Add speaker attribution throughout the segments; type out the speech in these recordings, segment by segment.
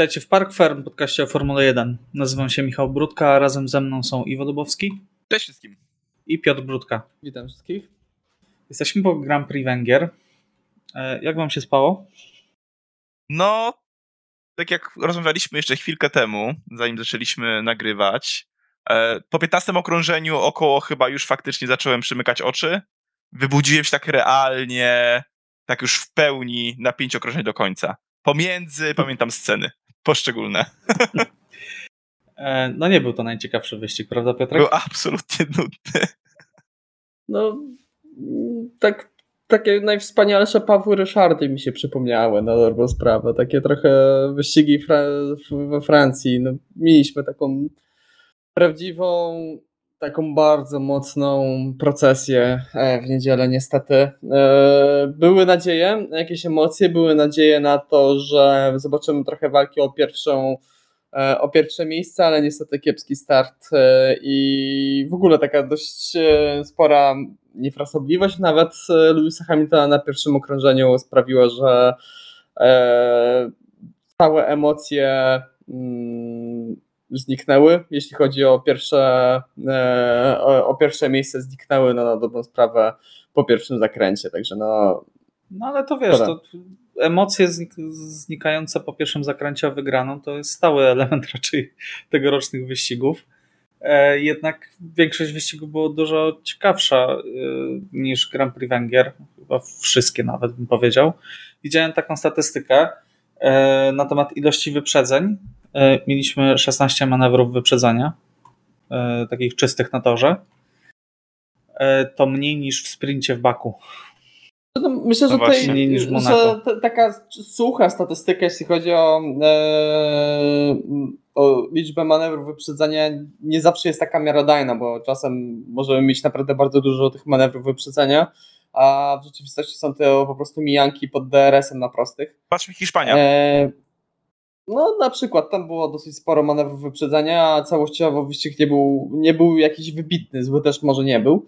Speaker 1: Witajcie w Park Ferm, podcaście o Formule 1. Nazywam się Michał Brudka, a razem ze mną są Iwo Lubowski.
Speaker 2: Cześć wszystkim.
Speaker 1: I Piotr Brudka.
Speaker 3: Witam wszystkich.
Speaker 1: Jesteśmy po Grand Prix Węgier. E, jak wam się spało?
Speaker 2: No, tak jak rozmawialiśmy jeszcze chwilkę temu, zanim zaczęliśmy nagrywać, e, po 15 okrążeniu około chyba już faktycznie zacząłem przymykać oczy. Wybudziłem się tak realnie, tak już w pełni na pięć okrążeń do końca. Pomiędzy, pamiętam sceny poszczególne.
Speaker 1: E, no nie był to najciekawszy wyścig, prawda Piotrek?
Speaker 2: Był absolutnie nudny.
Speaker 3: No, tak, takie najwspanialsze Pawły Ryszardy mi się przypomniały na dobrą sprawę. Takie trochę wyścigi Fra we Francji. No, mieliśmy taką prawdziwą taką bardzo mocną procesję e, w niedzielę niestety. E, były nadzieje, jakieś emocje, były nadzieje na to, że zobaczymy trochę walki o pierwszą e, o pierwsze miejsce, ale niestety kiepski start i w ogóle taka dość spora niefrasobliwość nawet Louisa Hamiltona na pierwszym okrążeniu sprawiła, że całe emocje mm, zniknęły, jeśli chodzi o pierwsze, e, o, pierwsze miejsce zniknęły no, na dobrą sprawę po pierwszym zakręcie, także no...
Speaker 1: No ale to wiesz, to emocje znikające po pierwszym zakręcie o wygraną to jest stały element raczej tegorocznych wyścigów. E, jednak większość wyścigów było dużo ciekawsza e, niż Grand Prix Węgier, chyba wszystkie nawet bym powiedział. Widziałem taką statystykę na temat ilości wyprzedzeń mieliśmy 16 manewrów wyprzedzania, e, takich czystych na torze. E, to mniej niż w sprincie w Baku.
Speaker 3: No, myślę, że, no tutaj, że taka sucha statystyka, jeśli chodzi o, e, o liczbę manewrów wyprzedzania, nie zawsze jest taka miarodajna, bo czasem możemy mieć naprawdę bardzo dużo tych manewrów wyprzedzenia, a w rzeczywistości są to po prostu mijanki pod DRS-em na prostych.
Speaker 2: Patrzmy Hiszpania. E,
Speaker 3: no na przykład tam było dosyć sporo manewrów wyprzedzenia, a całościowo wyścig nie był, nie był jakiś wybitny, zły też może nie był.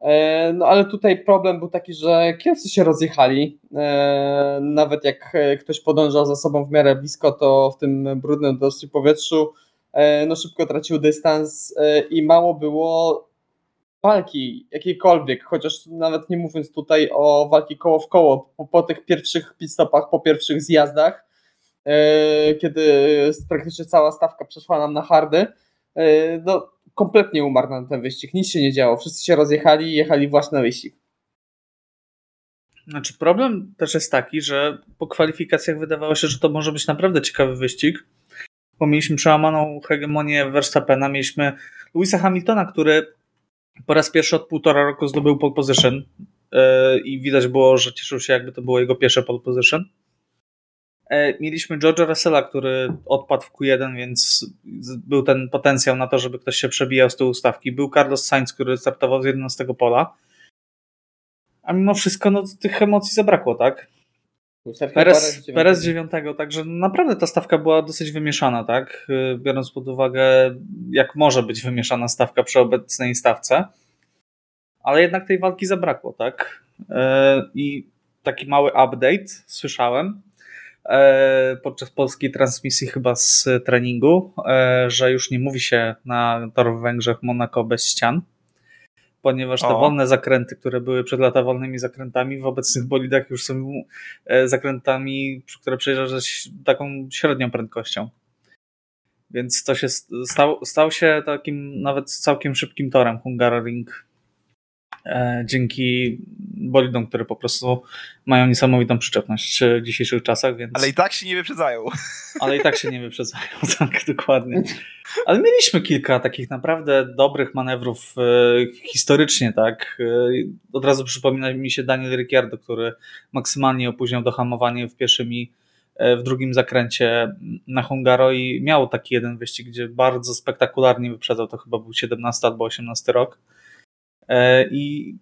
Speaker 3: E, no ale tutaj problem był taki, że kierowcy się rozjechali. E, nawet jak ktoś podążał za sobą w miarę blisko, to w tym brudnym dosyć powietrzu e, no szybko tracił dystans i mało było walki jakiejkolwiek, chociaż nawet nie mówiąc tutaj o walki koło w koło, po, po tych pierwszych pitstopach, po pierwszych zjazdach, E, kiedy praktycznie cała stawka przeszła nam na hardy, e, no kompletnie umarł nam ten wyścig, nic się nie działo, wszyscy się rozjechali i jechali na wyścig.
Speaker 1: Znaczy problem też jest taki, że po kwalifikacjach wydawało się, że to może być naprawdę ciekawy wyścig, bo mieliśmy przełamaną hegemonię Verstappena, mieliśmy Louisa Hamiltona, który po raz pierwszy od półtora roku zdobył pole position e, i widać było, że cieszył się jakby to było jego pierwsze pole position. E, mieliśmy George'a Russella, który odpadł w Q1, więc był ten potencjał na to, żeby ktoś się przebijał z tej ustawki. Był Carlos Sainz, który startował z 11 pola. A mimo wszystko no, tych emocji zabrakło, tak? Perez, Perez 9, także naprawdę ta stawka była dosyć wymieszana, tak? E, biorąc pod uwagę, jak może być wymieszana stawka przy obecnej stawce. Ale jednak tej walki zabrakło, tak? E, I taki mały update słyszałem, podczas polskiej transmisji chyba z treningu, e, że już nie mówi się na tor w Węgrzech Monaco bez ścian, ponieważ te o. wolne zakręty, które były przed lata wolnymi zakrętami, w obecnych bolidach już są e, zakrętami, które przejeżdżasz taką średnią prędkością. Więc to się stał, stał się takim nawet całkiem szybkim torem Hungaroring E, dzięki bolidom, które po prostu mają niesamowitą przyczepność w dzisiejszych czasach, więc...
Speaker 2: Ale i tak się nie wyprzedzają.
Speaker 1: Ale i tak się nie wyprzedzają, tak, dokładnie. Ale mieliśmy kilka takich naprawdę dobrych manewrów e, historycznie, tak. E, od razu przypomina mi się Daniel Ricciardo, który maksymalnie opóźniał dohamowanie w pierwszym i w drugim zakręcie na Hungaro i miał taki jeden wyścig, gdzie bardzo spektakularnie wyprzedzał, to chyba był 17 albo 18 rok E, i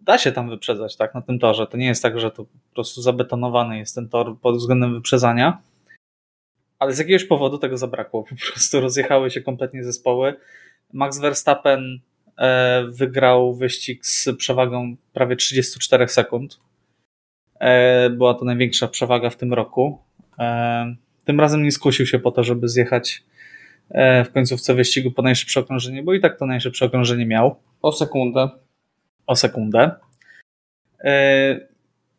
Speaker 1: da się tam wyprzedzać tak, na tym torze. To nie jest tak, że to po prostu zabetonowany jest ten tor pod względem wyprzedzania, ale z jakiegoś powodu tego zabrakło. Po prostu rozjechały się kompletnie zespoły. Max Verstappen e, wygrał wyścig z przewagą prawie 34 sekund. E, była to największa przewaga w tym roku. tym razem nie skusił się po to, żeby zjechać e, w końcówce wyścigu po najszybsze okrążenie, bo i tak to najszybsze okrążenie miał.
Speaker 3: O sekundę.
Speaker 1: O sekundę.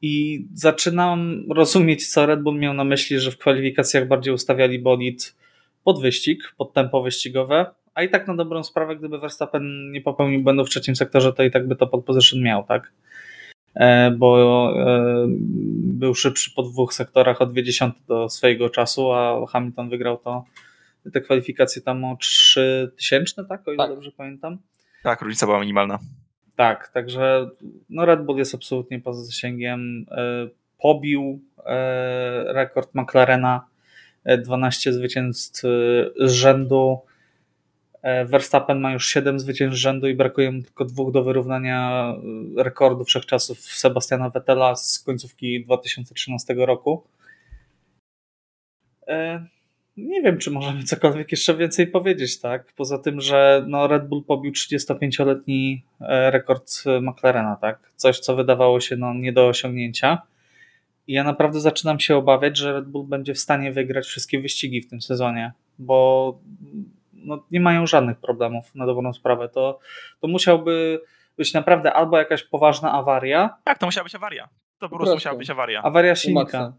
Speaker 1: I zaczynam rozumieć, co Red Bull miał na myśli, że w kwalifikacjach bardziej ustawiali bolid pod wyścig, pod tempo wyścigowe, a i tak na dobrą sprawę, gdyby Verstappen nie popełnił błędu w trzecim sektorze, to i tak by to pod position miał, tak? E, bo e, był szybszy po dwóch sektorach o 20 do swojego czasu, a Hamilton wygrał to te kwalifikacje tam o 3000, tak? O ile tak. dobrze pamiętam.
Speaker 2: Tak, różnica była minimalna.
Speaker 1: Tak, także no Red Bull jest absolutnie poza zasięgiem. E, pobił rekord McLarena 12 zwycięstw z rzędu. E, Verstappen ma już 7 zwycięstw z rzędu i brakuje mu tylko dwóch do wyrównania e, rekordu wszechczasów Sebastiana Vettela z końcówki 2013 roku. E, nie wiem, czy możemy cokolwiek jeszcze więcej powiedzieć, tak? Poza tym, że no Red Bull pobił 35-letni rekord McLarena, tak? Coś, co wydawało się no, nie do osiągnięcia. I ja naprawdę zaczynam się obawiać, że Red Bull będzie w stanie wygrać wszystkie wyścigi w tym sezonie, bo no, nie mają żadnych problemów na dobrą sprawę. To, to musiałby być naprawdę albo jakaś poważna awaria.
Speaker 2: Tak, to musiała być awaria. To po prostu musiała być awaria.
Speaker 1: Awaria silnika.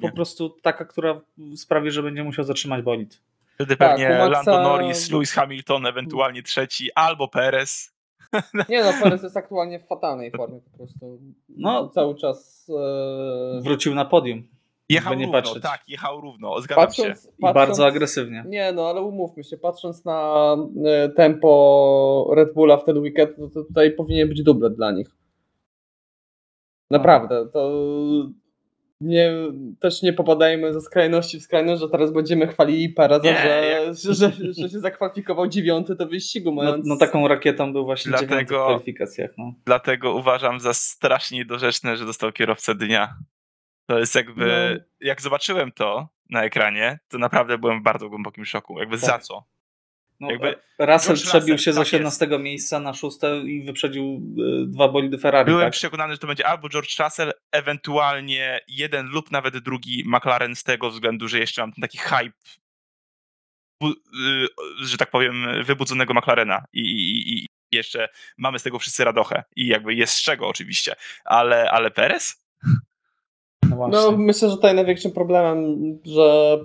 Speaker 1: Po prostu taka, która sprawi, że będzie musiał zatrzymać bolid.
Speaker 2: Wtedy tak, pewnie Maxa... Lando Norris, Lewis Hamilton, ewentualnie trzeci, albo Perez.
Speaker 3: Nie no, Perez jest aktualnie w fatalnej formie po prostu. No, cały czas.
Speaker 1: E... Wrócił na podium.
Speaker 2: Jechał równo, patrzeć. tak, jechał równo, zgadzam patrząc, się.
Speaker 1: I patrząc, bardzo agresywnie.
Speaker 3: Nie, no ale umówmy się, patrząc na e, tempo Red Bulla w ten weekend, to tutaj powinien być dublet dla nich. Naprawdę, to nie, też nie popadajmy ze skrajności w skrajność, że teraz będziemy chwalili Pereza, nie, że, jak... że, że, że, się zakwalifikował dziewiąty do wyścigu.
Speaker 1: No, mając... No, no, taką rakietą był właśnie dlatego, dziewiąty w kwalifikacjach. No.
Speaker 2: Dlatego uważam za strasznie niedorzeczne, że dostał kierowcę dnia. To jest jakby, no. jak zobaczyłem to na ekranie, to naprawdę byłem w bardzo głębokim szoku. Jakby tak. za co?
Speaker 1: No, jakby Russell przebił Russell, się z 18 tak miejsca na 6 i wyprzedził y, dwa bolidy Ferrari.
Speaker 2: Byłem
Speaker 1: tak?
Speaker 2: przekonany, że to będzie albo George Russell, ewentualnie jeden lub nawet drugi McLaren z tego względu, że jeszcze mam taki hype, y, że tak powiem, wybudzonego McLarena i, i, i jeszcze mamy z tego wszyscy radochę i jakby jest z czego oczywiście, ale, ale Perez?
Speaker 3: No, no, myślę, że tutaj największym problemem, że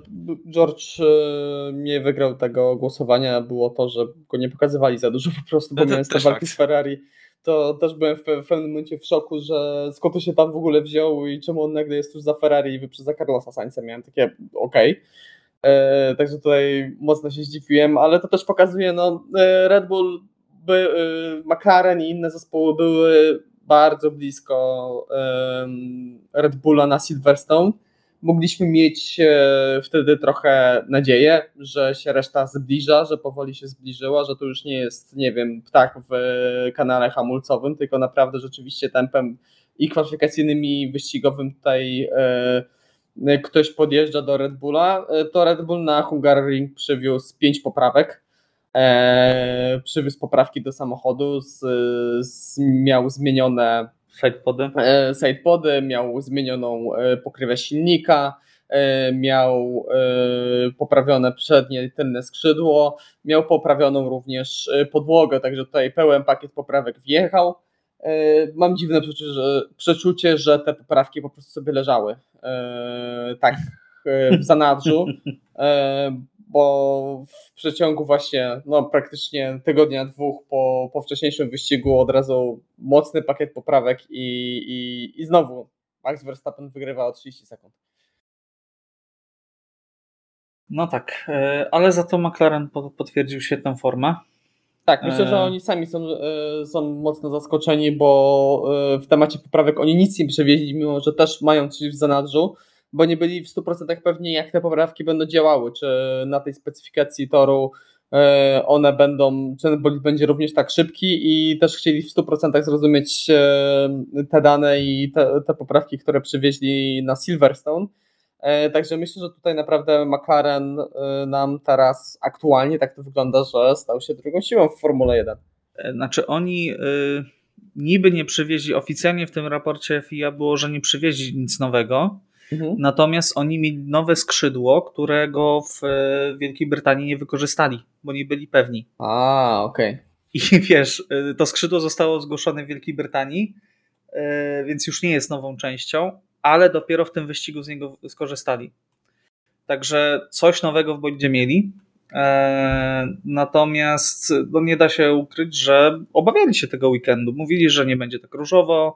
Speaker 3: George e, nie wygrał tego głosowania było to, że go nie pokazywali za dużo po prostu, bo miałem te walki z Ferrari. To też byłem w, pewnym momencie w szoku, że skąd to się tam w ogóle wziął i czemu on nagle jest już za Ferrari i wyprzedza Carlosa Sainza. Miałem takie okej. Okay. E, także tutaj mocno się zdziwiłem, ale to też pokazuje, no e, Red Bull, by, McLaren i inne zespoły były bardzo blisko Red Bulla na Silverstone. Mogliśmy mieć e, wtedy trochę nadzieję, że się reszta zbliża, że powoli się zbliżyła, że to już nie jest, nie wiem, ptak w kanale hamulcowym, tylko naprawdę rzeczywiście tempem i kwalifikacyjnym i wyścigowym tutaj e, ktoś podjeżdża do Red Bulla. E, to Red Bull na Hungaroring przywiózł pięć poprawek e, przywiózł poprawki do samochodu, z, z, miał zmienione
Speaker 1: sidepody.
Speaker 3: E, sidepody, miał zmienioną e, pokrywę silnika, miał poprawione przednie tylne skrzydło, miał poprawioną również podłogę, także tutaj pełen pakiet poprawek wjechał. Mam dziwne przeczucie że, przeczucie, że te poprawki po prostu sobie leżały tak w zanadrzu, bo w przeciągu właśnie no, praktycznie tygodnia, dwóch po, po wcześniejszym wyścigu od razu mocny pakiet poprawek i, i, i znowu Max Verstappen wygrywa o 30 sekund.
Speaker 1: No tak, e, ale za to McLaren potwierdził świetną formę.
Speaker 3: Tak, myślę, że e, oni sami są, e, są mocno zaskoczeni, bo w temacie poprawek oni nic nie przewieźli, mimo że też mają coś w zanadrzu bo nie byli w 100% pewni, jak te poprawki będą działały, czy na tej specyfikacji toru e, one będą, czy ten bolid będzie również tak szybki i też chcieli w 100% zrozumieć e, te dane i te, te poprawki, które przywieźli na Silverstone. E, także myślę, że tutaj naprawdę McLaren nam teraz aktualnie tak to wygląda, że stał się drugą siłą w Formule 1.
Speaker 1: Znaczy oni niby nie przywieźli, oficjalnie w tym raporcie FIA było, że nie przywieźli nic nowego, Mhm. Natomiast oni mieli nowe skrzydło, którego w Wielkiej Brytanii nie wykorzystali, bo nie byli pewni.
Speaker 3: A, okej. Okay.
Speaker 1: I wiesz, to skrzydło zostało zgłoszone w Wielkiej Brytanii, więc już nie jest nową częścią, ale dopiero w tym wyścigu z niego skorzystali. Także coś nowego w bolidzie mieli. E, natomiast no nie da się ukryć, że obawiali się tego weekendu. Mówili, że nie będzie tak różowo,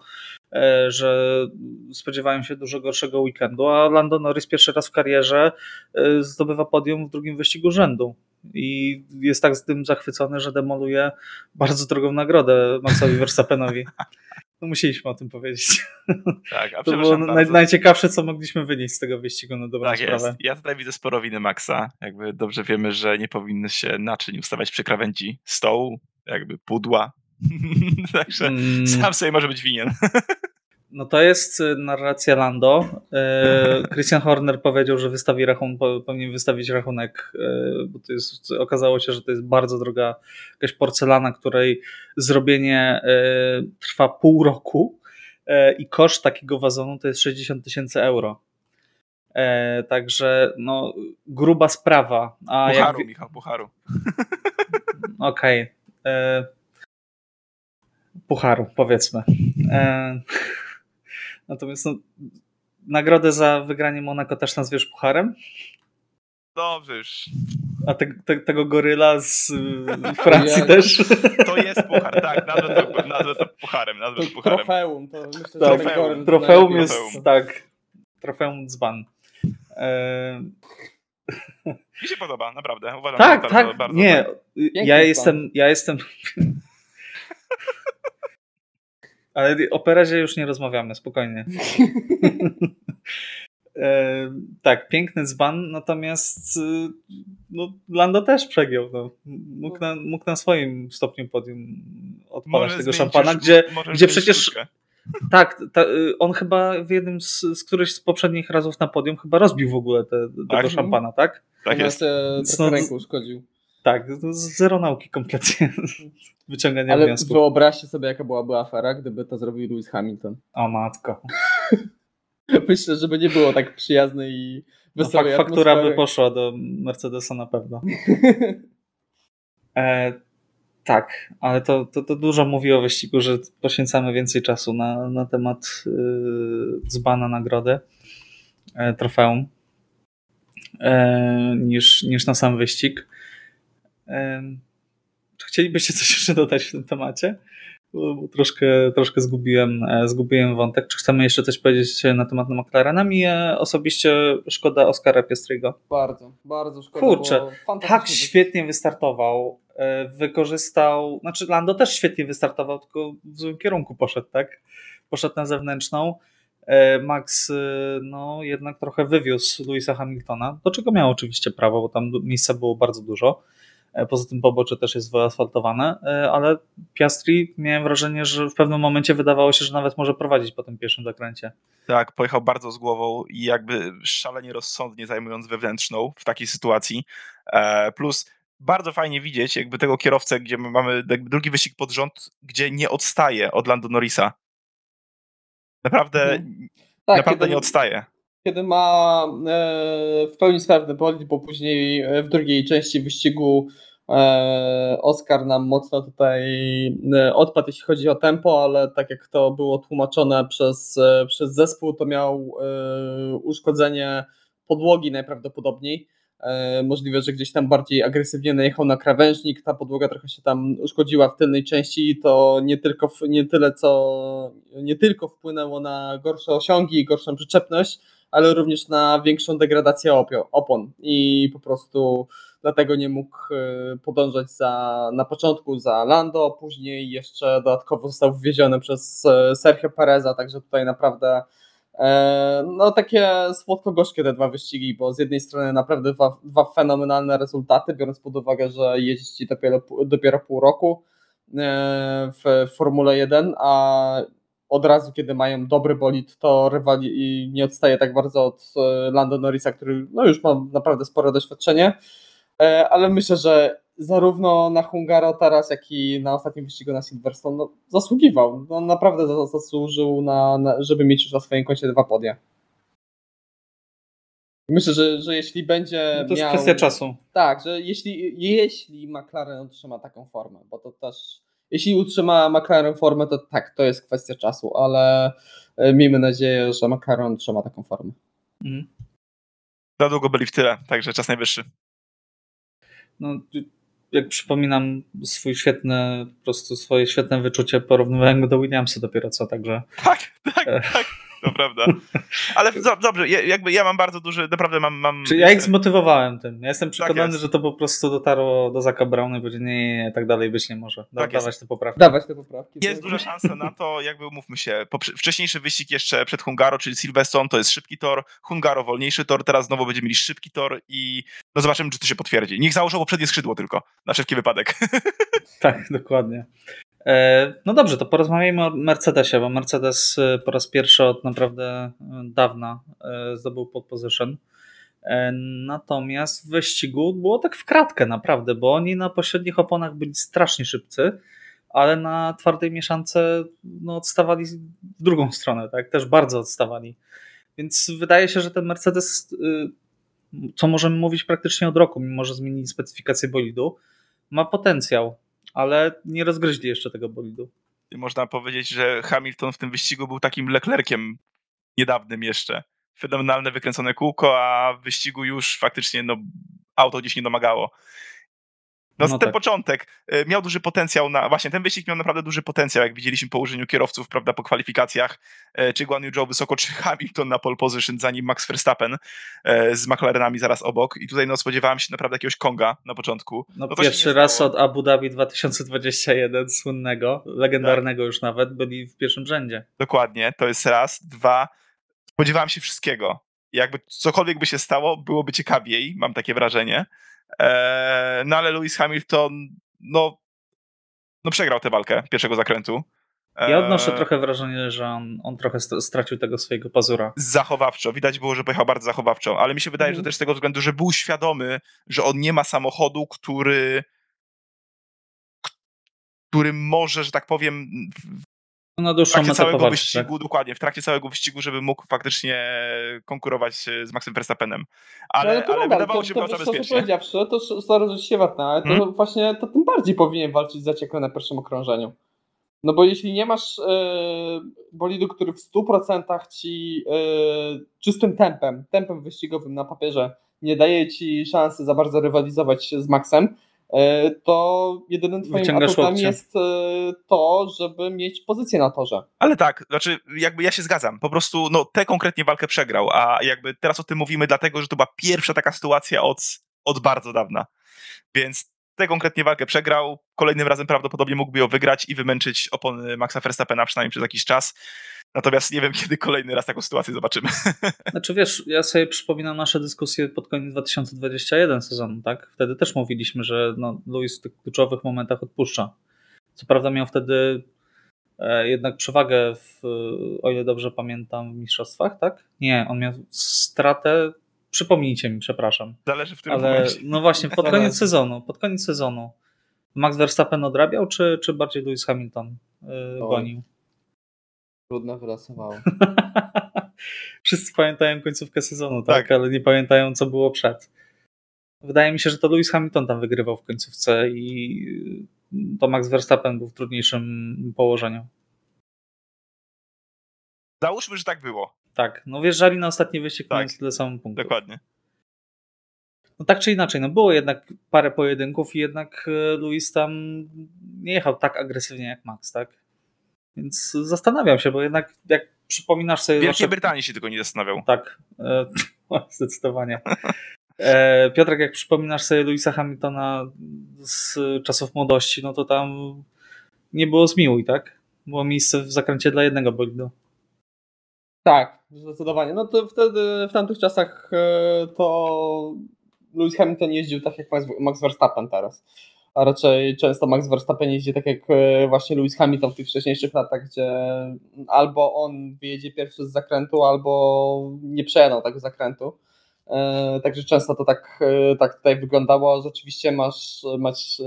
Speaker 1: e, że spodziewają się dużo gorszego weekendu, a Lando Norris pierwszy raz w karierze e, zdobywa podium w drugim wyścigu rzędu. I jest tak z tym zachwycony, że demoluje bardzo drogą nagrodę Maxowi Verstappenowi. No musieliśmy o tym powiedzieć.
Speaker 2: Tak, a
Speaker 1: to było naj, najciekawsze, co mogliśmy wynieść z tego wyścigu na dobrą
Speaker 2: tak
Speaker 1: sprawę.
Speaker 2: Jest. Ja tutaj widzę sporo winy Maxa. Jakby dobrze wiemy, że nie powinny się naczyń ustawiać przy krawędzi stołu, jakby pudła. Także mm. sam sobie może być winien.
Speaker 1: No to jest y, narracja Lando. Y, Christian Horner powiedział, że wystawi rachun, powinien wystawić rachunek, y, bo to jest, okazało się, że to jest bardzo droga jakaś porcelana, której zrobienie trwa pół roku i koszt takiego wazonu to jest 60 tysięcy euro. Także no, gruba sprawa.
Speaker 2: A pucharu, jak... Michał, pucharu.
Speaker 1: Okej. Okay. Pucharu, powiedzmy. Natomiast no, nagrodę za wygranie Monaco też nazwiesz pucharem?
Speaker 2: Dobrze już.
Speaker 1: A te, te, tego goryla z Francji też?
Speaker 2: To jest puchar, tak. Nazwę to, nazwę to pucharem. Nazwę to pucharem.
Speaker 3: Trofeum. To myślę,
Speaker 1: tak, trofeum, trofeum jest, trofeum. tak. Trofeum dzban. E...
Speaker 2: Mi się podoba, naprawdę. Uważam,
Speaker 1: tak, bardzo, tak. Bardzo nie, ja jestem, ja jestem ale o Perezie już nie rozmawiamy, spokojnie. e, tak, piękny dzban, natomiast y, no, Lando też przegiął. No. Mógł, na, mógł na swoim stopniu podium odpalać tego szampana, gdzie, gdzie przecież... Tak, ta, y, on chyba w jednym z, z którychś z poprzednich razów na podium chyba rozbił w ogóle te, tak? tego szampana, tak?
Speaker 2: Tak jest.
Speaker 3: No, ręką uszkodził.
Speaker 1: Tak, zero nauki kompletnie. Wyciągania
Speaker 3: Ale
Speaker 1: wniosków.
Speaker 3: wyobraźcie sobie, jaka byłaby afera, gdyby to zrobił Lewis Hamilton.
Speaker 1: O matko.
Speaker 3: Myślę, żeby nie było tak przyjaznej i
Speaker 1: wesołej no, Faktura by poszła do Mercedesa na pewno. e, tak, ale to, to, to, dużo mówi o wyścigu, że poświęcamy więcej czasu na, na temat yy, dzbana nagrody, e, trofeum, e, niż, niż na sam wyścig. Czy chcielibyście coś jeszcze dodać w tym temacie? Bo troszkę, troszkę zgubiłem, e, zgubiłem wątek. Czy chcemy jeszcze coś powiedzieć na temat McLarena? Mi osobiście szkoda Oskara Piestriego.
Speaker 3: Bardzo, bardzo szkoda.
Speaker 1: Kurczę, tak świetnie wystartował. E, wykorzystał, znaczy Lando też świetnie wystartował, tylko w złym kierunku poszedł, tak? Poszedł na zewnętrzną. E, Max no, jednak trochę wywiózł Louisa Hamiltona, do czego miał oczywiście prawo, bo tam miejsca było bardzo dużo. E, poza tym pobocze też jest wyasfaltowane, e, ale Piastri miałem wrażenie, że w pewnym momencie wydawało się, że nawet może prowadzić po tym pierwszym zakręcie.
Speaker 2: Tak, pojechał bardzo z głową i jakby szalenie rozsądnie zajmując wewnętrzną w takiej sytuacji. E, plus bardzo fajnie widzieć jakby tego kierowcę, gdzie mamy jakby drugi wyścig pod rząd, gdzie nie odstaje od Lando Norrisa. Naprawdę, mhm. tak, naprawdę kiedy, nie odstaje.
Speaker 3: Kiedy ma e, w pełni sprawny bolid, bo później w drugiej części wyścigu Oscar nam mocno tutaj e, odpadł, jeśli chodzi o tempo, ale tak jak to było tłumaczone przez, e, przez zespół, to miał uszkodzenie podłogi najprawdopodobniej. Możliwe, że gdzieś tam bardziej agresywnie najechał na krawężnik, ta podłoga trochę się tam uszkodziła w tylnej części i to nie tylko, nie tyle co, nie tylko wpłynęło na gorsze osiągi i gorszą przyczepność, ale również na większą degradację opon i po prostu dlatego nie mógł e, podążać za, na początku za Lando, później jeszcze dodatkowo został wwieziony przez e, Sergio Pereza, także tutaj naprawdę e, no takie słodko-gorzkie te dwa wyścigi, bo z jednej strony naprawdę dwa, dwa fenomenalne rezultaty, biorąc pod uwagę, że jeździ dopiero, dopiero pół roku w Formule 1, a od razu, kiedy mają dobry bolid, to rywali nie odstaje tak bardzo od Lando Norrisa, który no już ma naprawdę spore doświadczenie. E, ale myślę, że zarówno na Hungaro teraz, jak i na ostatnim wyścigu na Silverstone no, zasługiwał. No, naprawdę zasłużył, na, na, żeby mieć już na swoim koncie dwa podia. Myślę, że, że jeśli będzie.
Speaker 1: No to jest
Speaker 3: miał...
Speaker 1: kwestia czasu.
Speaker 3: Tak, że jeśli, jeśli McLaren utrzyma taką formę, bo to też. Jeśli utrzyma McLaren formę, to tak, to jest kwestia czasu, ale e, miejmy nadzieję, że McLaren utrzyma taką formę.
Speaker 1: Mhm.
Speaker 2: Za długo byli w tyle, także czas najwyższy.
Speaker 1: No, jak przypominam swój świetny, po prostu swoje świetne wyczucie, porównywałem go do Williamsa dopiero co, także...
Speaker 2: Tak, tak, tak. To prawda. Ale dobrze, jakby ja mam bardzo duży, naprawdę mam... mam
Speaker 1: Czy ja ich zmotywowałem tym. Ja jestem przekonany,
Speaker 2: tak
Speaker 1: że to po prostu dotarło do Zaka i powiedział, nie, nie, nie, tak dalej być nie może. Da,
Speaker 2: tak
Speaker 1: dawać te poprawki.
Speaker 3: Dawać te poprawki.
Speaker 2: Jest duża szansa na to, jakby umówmy się. Wcześniejszy wyścig jeszcze przed Hungaro, czyli Silverstone, to jest szybki tor, Hungaro wolniejszy tor, teraz znowu będziemy mieli szybki tor i no zobaczymy, czy to się potwierdzi. Niech założą poprzednie skrzydło tylko, na wszelki wypadek.
Speaker 1: Tak, dokładnie. E, no dobrze, to porozmawiajmy o Mercedesie, bo Mercedes e, po raz pierwszy od naprawdę e, dawna zdobył pod position. Natomiast w wyścigu było tak w kratkę naprawdę, bo oni na pośrednich oponach byli strasznie szybcy, ale na twardej mieszance no, odstawali w drugą stronę, tak? Też bardzo odstawali. Więc wydaje się, że ten Mercedes, co możemy mówić praktycznie od roku, mimo że zmienili specyfikację bolidu, ma potencjał ale nie rozgryźli jeszcze tego bolidu.
Speaker 2: Można powiedzieć, że Hamilton w tym wyścigu był takim Leclerciem niedawnym jeszcze. Fenomenalne wykręcone kółko, a w wyścigu już faktycznie no, auto gdzieś nie domagało. No, no ten tak. początek y, miał duży potencjał na. Właśnie ten wyścig miał naprawdę duży potencjał, jak widzieliśmy po użyciu kierowców, prawda, po kwalifikacjach, y, czy Guan Yu Zhou wysoko, czy Hamilton na pole position, zanim Max Verstappen y, z McLarenami zaraz obok. I tutaj no, spodziewałem się naprawdę jakiegoś Konga na początku.
Speaker 1: No, no pierwszy raz od Abu Dhabi 2021, słynnego, legendarnego tak. już nawet, byli w pierwszym rzędzie.
Speaker 2: Dokładnie, to jest raz. Dwa, spodziewałem się wszystkiego. Jakby cokolwiek by się stało, byłoby ciekawiej, mam takie wrażenie. Eee, no ale Lewis Hamilton, no, no przegrał tę walkę pierwszego zakrętu.
Speaker 1: Ja odnoszę eee, trochę wrażenie, że on, on trochę stracił tego swojego pazura.
Speaker 2: Zachowawczo. Widać było, że pojechał bardzo zachowawczo, ale mi się wydaje, mm. że też z tego względu, że był świadomy, że on nie ma samochodu, który który może, że tak powiem,
Speaker 1: w trakcie
Speaker 2: całego wyścigu, tak? dokładnie, w trakcie całego wyścigu, żeby mógł faktycznie konkurować z Maxem Verstappenem. Ale, no, ale wydawało się bardzo bezpiecznie.
Speaker 3: powiedziawszy, to sorry, że się watnę, ale to hmm? właśnie to tym bardziej powinien walczyć za ciekłe na pierwszym okrążeniu. No bo jeśli nie masz yy, bolidu, który w 100% ci yy, czystym tempem, tempem wyścigowym na papierze nie daje ci szansy za bardzo rywalizować z Maxem, E, to jedynym twoim atutem jest e, to, żeby mieć pozycję na torze.
Speaker 2: Ale tak, znaczy jakby ja się zgadzam, po prostu no tę konkretnie walkę przegrał, a jakby teraz o tym mówimy dlatego, że to była pierwsza taka sytuacja od, od bardzo dawna, więc tę konkretnie walkę przegrał, kolejnym razem prawdopodobnie mógłby ją wygrać i wymęczyć opony Maxa Verstappena przynajmniej przez jakiś czas. Natomiast nie wiem, kiedy kolejny raz taką sytuację zobaczymy.
Speaker 1: Znaczy wiesz, ja sobie przypominam nasze dyskusje pod koniec 2021 sezonu, tak? Wtedy też mówiliśmy, że no, Luis w tych kluczowych momentach odpuszcza. Co prawda miał wtedy e, jednak przewagę, w, o ile dobrze pamiętam, w mistrzostwach, tak? Nie, on miał stratę, przypomnijcie mi, przepraszam.
Speaker 2: Zależy w którym Ale, momencie.
Speaker 1: No właśnie, pod koniec sezonu, pod koniec sezonu. Max Verstappen odrabiał, czy, czy bardziej Lewis Hamilton yy, gonił?
Speaker 3: Trudno wylosowało.
Speaker 1: Wszyscy pamiętają końcówkę sezonu, tak? tak? Ale nie pamiętają, co było przed. Wydaje mi się, że to Lewis Hamilton tam wygrywał w końcówce i to Max Verstappen był w trudniejszym położeniu.
Speaker 2: Załóżmy, że tak było.
Speaker 1: Tak, no wjeżdżali na ostatni wyścig, tak. mając tyle samo punktów.
Speaker 2: Dokładnie.
Speaker 1: No tak czy inaczej, no było jednak parę pojedynków i jednak e, Luis tam nie jechał tak agresywnie jak Max, tak? Więc zastanawiam się, bo jednak jak przypominasz sobie...
Speaker 2: W Wielkiej nasze... Brytanii się tylko nie zastanawiał.
Speaker 1: Tak, e, zdecydowanie. E, Piotrek, jak przypominasz sobie Louisa Hamiltona z czasów młodości, no to tam nie było zmiłuj, tak? Było miejsce w zakręcie dla jednego bolidu.
Speaker 3: Tak, zdecydowanie. No to wtedy, w tamtych czasach e, to Lewis Hamilton jeździł tak jak Max Verstappen teraz a raczej często Max Verstappen jeździ tak jak e, właśnie Lewis Hamilton w tych wcześniejszych latach, gdzie albo on wyjedzie pierwszy z zakrętu, albo nie przejadą tego zakrętu. E, także często to tak, tak tutaj wyglądało. Rzeczywiście masz, masz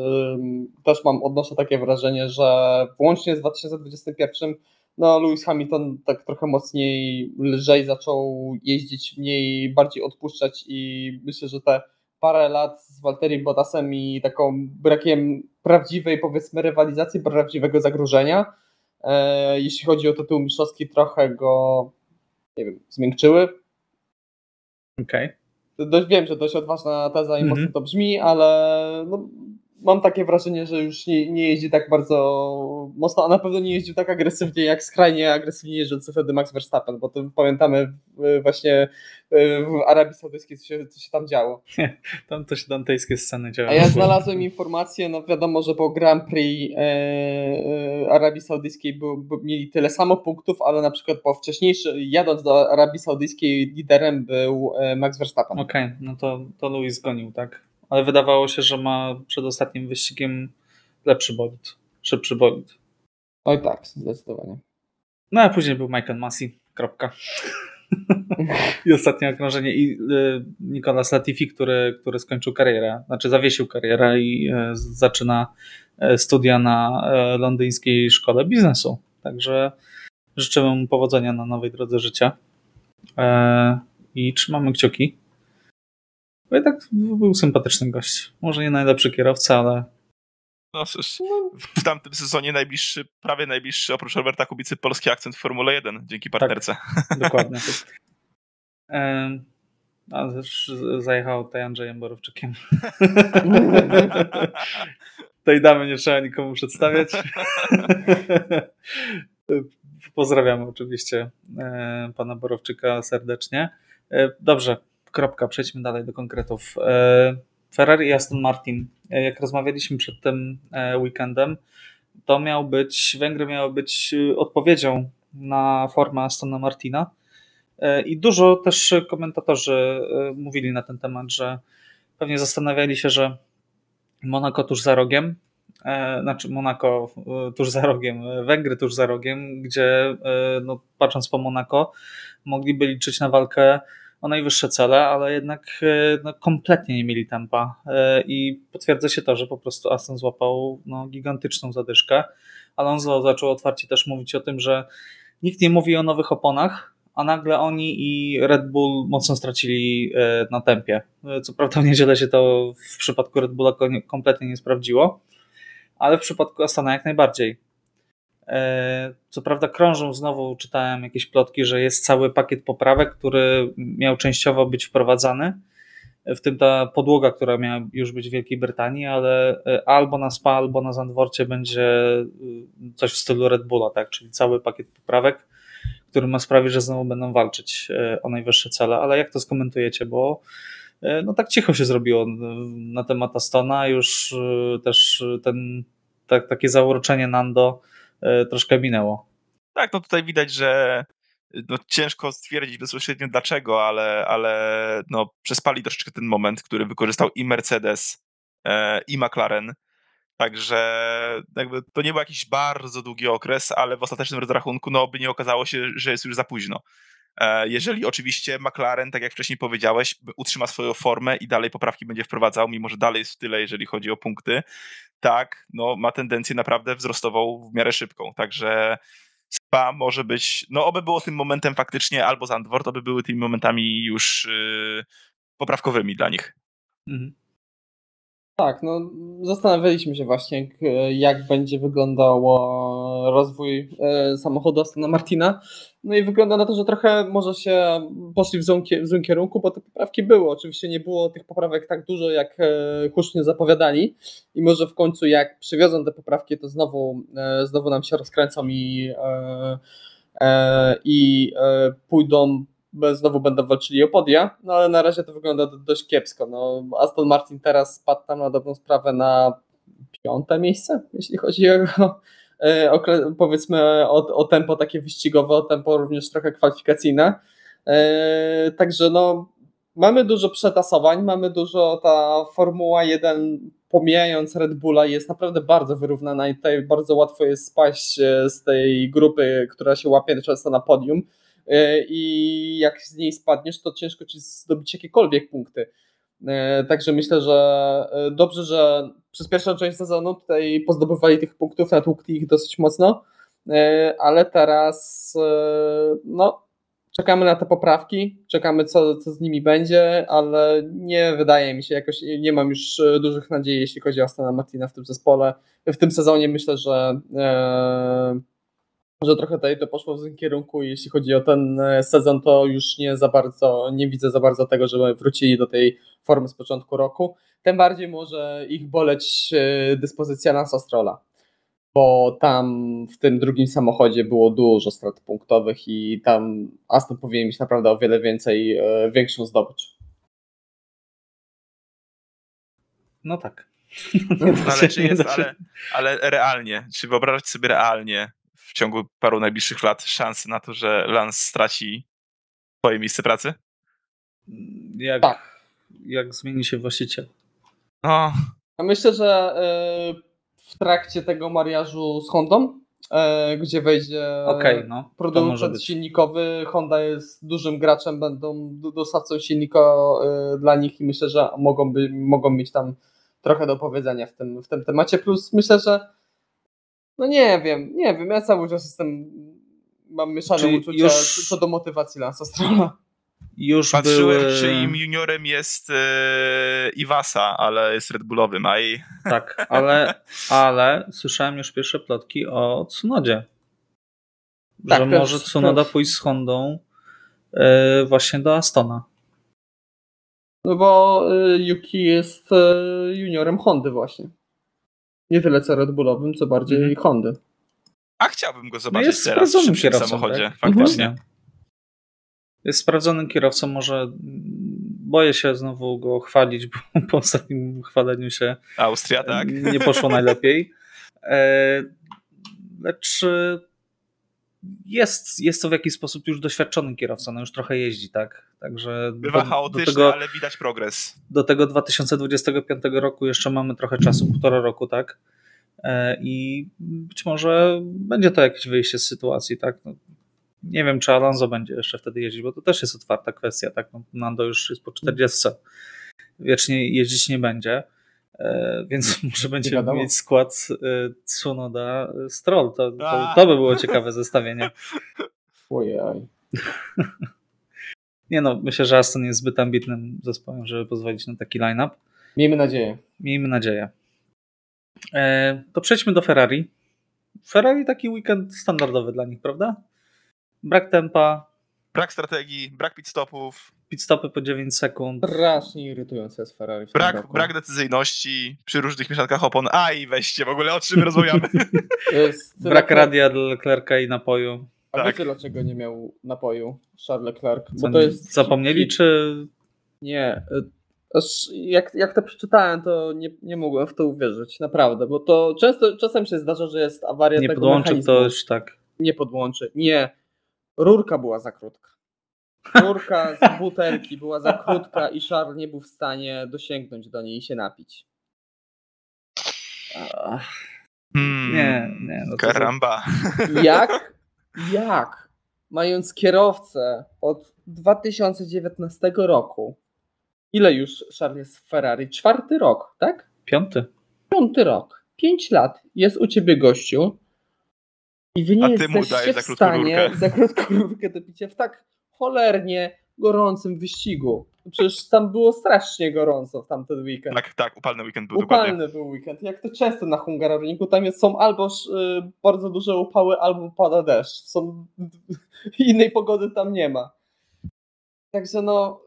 Speaker 3: też mam, odnoszę takie wrażenie, że włącznie z 2021 no Lewis Hamilton tak trochę mocniej, lżej zaczął jeździć, mniej, bardziej odpuszczać i myślę, że te parę lat z Walteri Bottasem i taką brakiem prawdziwej powiedzmy rywalizacji, prawdziwego zagrożenia, e, jeśli chodzi o tytuł mistrzowski trochę go nie wiem, zmiękczyły.
Speaker 1: Okej.
Speaker 3: Okay. Dość wiem, że dość odważna teza i mm -hmm. mocno to brzmi, ale no, mam takie wrażenie, że już nie, nie jeździ tak bardzo mocno, a na pewno nie jeździł tak agresywnie, jak skrajnie agresywnie jeżdżący wtedy Max Verstappen, bo to pamiętamy właśnie w Arabii Saudyjskiej, co się, co się tam działo.
Speaker 1: tam się dantejskie sceny działy.
Speaker 3: A ja znalazłem informację, no wiadomo, że po Grand Prix e, e, Arabii Saudyjskiej był, był, mieli tyle samo punktów, ale na przykład po wcześniejszym, jadąc do Arabii Saudyjskiej liderem był e, Max Verstappen.
Speaker 1: Okej, okay, no to, to Louis gonił, tak? Ale wydawało się, że ma przed ostatnim wyścigiem lepszy bolid, szybszy bolid.
Speaker 3: Oj tak, zdecydowanie.
Speaker 1: No a później był Michael Massey, kropka. I ostatnie okrążenie i y, Nicolas Latifi, który, który skończył karierę, znaczy zawiesił karierę i y, zaczyna y, studia na londyńskiej szkole biznesu. Także życzymy mu powodzenia na nowej drodze życia i trzymamy kciuki. Bo jednak był sympatyczny gość. Może nie najlepszy kierowca, ale.
Speaker 2: No cóż, w tamtym sezonie najbliższy, prawie najbliższy oprócz Roberta Kubicy polski akcent w Formule 1 dzięki tak, partnerce.
Speaker 1: Tak, dokładnie. a też zajechał tutaj Andrzejem Borowczykiem. Tej damy nie trzeba nikomu przedstawiać. Pozdrawiamy oczywiście e, pana Borowczyka serdecznie. E, dobrze, kropka, przejdźmy dalej do konkretów. E, Ferrari i Aston Martin. E, jak rozmawialiśmy przed tym e, weekendem, to miał być, Węgry miały być odpowiedzią na formę Astona Martina. I dużo też komentatorzy mówili na ten temat, że pewnie zastanawiali się, że Monako tuż za rogiem, znaczy Monako tuż za rogiem, Węgry tuż za rogiem, gdzie no, patrząc po Monako mogliby liczyć na walkę o najwyższe cele, ale jednak e, no, kompletnie nie mieli tempa e, i potwierdza się to, że po prostu Aston złapał no, gigantyczną zadyszkę. Alonso zaczął otwarcie też mówić o tym, że nikt nie mówi o nowych oponach, a nagle oni i Red Bull mocno stracili e, na tempie. Co prawda w niedzielę się to w przypadku Red Bulla kompletnie nie sprawdziło, ale w przypadku Astana jak najbardziej. E, co prawda krążą znowu, czytałem jakieś plotki, że jest cały pakiet poprawek, który miał częściowo być wprowadzany, w tym ta podłoga, która miała już być w Wielkiej Brytanii, ale e, albo na SPA, albo na Zandworcie będzie e, coś w stylu Red Bulla, tak? czyli cały pakiet poprawek, który ma sprawić, że znowu będą walczyć o najwyższe cele. Ale jak to skomentujecie? Bo no tak cicho się zrobiło na temat Astona, już też ten, tak, takie zauroczenie Nando E, troszkę minęło.
Speaker 2: Tak, no tutaj widać, że no, ciężko stwierdzić bezpośrednio dlaczego, ale, ale no, przespali troszeczkę ten moment, który wykorzystał i Mercedes, e, i McLaren. Także jakby to nie był jakiś bardzo długi okres, ale w ostatecznym rozrachunku no, by nie okazało się, że jest już za późno. E, jeżeli oczywiście McLaren, tak jak wcześniej powiedziałeś, utrzyma swoją formę i dalej poprawki będzie wprowadzał, mimo że dalej jest w tyle, jeżeli chodzi o punkty, tak, no, ma tendencję naprawdę wzrostową w miarę szybką. Także Spa może być, no oby było tym momentem faktycznie, albo Zandvoort, oby były tymi momentami już yy, poprawkowymi dla nich. Mhm.
Speaker 3: Tak, no zastanawialiśmy się właśnie, jak będzie wyglądał rozwój e, samochodu Astona Martina. No i wygląda na to, że trochę może się poszli w złym, w złym kierunku, bo te poprawki były. Oczywiście nie było tych poprawek tak dużo, jak e, hucznie zapowiadali. I może w końcu jak przywiozą te poprawki, to znowu, e, znowu nam się rozkręcą i, i pójdą znowu będą walczyli o podia, no ale na razie to wygląda dość kiepsko. No, Aston Martin teraz spadł tam na dobrą sprawę na piąte miejsce, jeśli chodzi o, e, o powiedzmy o, o tempo takie wyścigowe, o tempo również trochę kwalifikacyjne. E, także no mamy dużo przetasowań, mamy dużo, ta Formuła 1 pomijając Red Bulla jest naprawdę bardzo wyrównana i tutaj bardzo łatwo jest spaść e, z tej grupy, która się łapie często na podium. E, i jak z niej spadniesz, to ciężko ci zdobyć jakiekolwiek punkty. E, także myślę, że e, dobrze, że przez pierwszą część sezonu tutaj pozdobywali tych punktów, natłukli ich dosyć mocno. ale teraz no, czekamy na te poprawki, czekamy co, co z nimi będzie, ale nie wydaje mi się, jakoś nie mam już dużych nadziei, jeśli chodzi o Astana Martina w tym zespole. W tym sezonie myślę, że że trochę tutaj to poszło w tym kierunku. Jeśli chodzi o ten e, sezon, to już nie za bardzo, nie widzę za bardzo tego, żeby wrócili do tej formy z początku roku. Tym bardziej może ich boleć e, dyspozycja Lance Strolla, bo tam w tym drugim samochodzie było dużo strat punktowych i tam Aston powinien mieć naprawdę o wiele więcej, e, większą zdobycz.
Speaker 1: No tak.
Speaker 2: No, ale, czy jest, ale, ale realnie, czy wyobrażać sobie realnie, w ciągu paru najbliższych lat szansy na to, że Lance straci swoje miejsce pracy?
Speaker 1: Jak, tak. jak zmieni się właściciel?
Speaker 2: No.
Speaker 3: Myślę, że e, w trakcie tego mariażu z Hondą, e, gdzie wejdzie
Speaker 1: okay, no,
Speaker 3: producent silnikowy, Honda jest dużym graczem, będą dostawcą silnika e, dla nich i myślę, że mogą, by, mogą mieć tam trochę do powiedzenia w tym, w tym temacie. Plus myślę, że no nie wiem, nie wiem, ja cały czas jestem, mam mieszane Czyli uczucia już... co do motywacji Lansa Strolla.
Speaker 2: Już Patrzyłem, były... czy im juniorem jest e, Iwasa, ale jest Red Bullowym, a i...
Speaker 1: Tak, ale, ale słyszałem już pierwsze plotki o Tsunodzie. Tak, że może Tsunoda też. pójść z Hondą e, właśnie do Astona.
Speaker 3: No bo e, Yuki jest e, juniorem Hondy właśnie. Nie tyle co Red Bullowym, co bardziej mm. Hondy.
Speaker 2: A chciałbym go no zobaczyć no jest teraz w szybszym samochodzie, tak? faktycznie. Mhm.
Speaker 1: Jest sprawdzonym kierowcą, może boję się znowu go chwalić, bo po ostatnim chwaleniu się
Speaker 2: Austria, tak.
Speaker 1: nie poszło najlepiej. E, lecz jest, jest to w jakiś sposób już doświadczony kierowca, no już trochę jeździ, tak? Także
Speaker 2: Bywa chaotyczny, tego, ale widać progres.
Speaker 1: Do tego 2025 roku jeszcze mamy trochę czasu, półtora roku, tak? E, I być może będzie to jakieś wyjście z sytuacji, tak? No, nie wiem, czy Alonso będzie jeszcze wtedy jeździć, bo to też jest otwarta kwestia, tak? No, Nando już jest po 40. Wiecznie jeździć nie będzie. E, więc może będzie mieć skład e, Tsunoda e, Stroll. To, to, to, by było ciekawe zestawienie.
Speaker 3: Ojej.
Speaker 1: Nie no, myślę, że Aston jest zbyt ambitnym zespołem, żeby pozwolić na taki line-up.
Speaker 3: Miejmy nadzieję.
Speaker 1: Miejmy nadzieję. to przejdźmy do Ferrari. Ferrari taki weekend standardowy dla nich, prawda? Brak tempa.
Speaker 2: Brak strategii, brak pit stopów
Speaker 1: pitstopy po 9 sekund.
Speaker 3: Strasznie irytujące jest Ferrari.
Speaker 2: Brak, brak decyzyjności przy różnych mieszankach opon. Aj, weźcie, w ogóle o czym rozmawiamy.
Speaker 1: Brak radia dla Leclerca i napoju.
Speaker 3: A tak. wiecie dlaczego nie miał napoju Charles Leclerc? Bo to jest
Speaker 1: Zapomnieli czy...
Speaker 3: Nie, jak, jak to przeczytałem, to nie, nie mogłem w to uwierzyć, naprawdę, bo to często, czasem się zdarza, że jest awaria
Speaker 1: nie
Speaker 3: tego
Speaker 1: podłączy ktoś, tak.
Speaker 3: Nie podłączy, nie. Rurka była za krótka. Rurka z butelki była za krótka i Charles nie był w stanie dosięgnąć do niej i się napić.
Speaker 1: Hmm, nie, nie.
Speaker 2: No karamba.
Speaker 3: Jak? Jak? Mając kierowcę od 2019 roku, ile już Charles jest w Ferrari? Czwarty rok, tak?
Speaker 1: Piąty.
Speaker 3: Piąty rok. Pięć lat jest u ciebie gościu i wy nie A ty mu dajesz za w stanie rurkę. za krótką rurkę do picia w tak cholernie gorącym wyścigu. Przecież tam było strasznie gorąco w tamten weekend.
Speaker 2: Tak, tak, upalny weekend był
Speaker 3: Upalny dokładnie. był weekend. Jak to często na Hungaroringu, tam jest, są albo y, bardzo duże upały, albo pada deszcz. Są, innej pogody tam nie ma. Także no,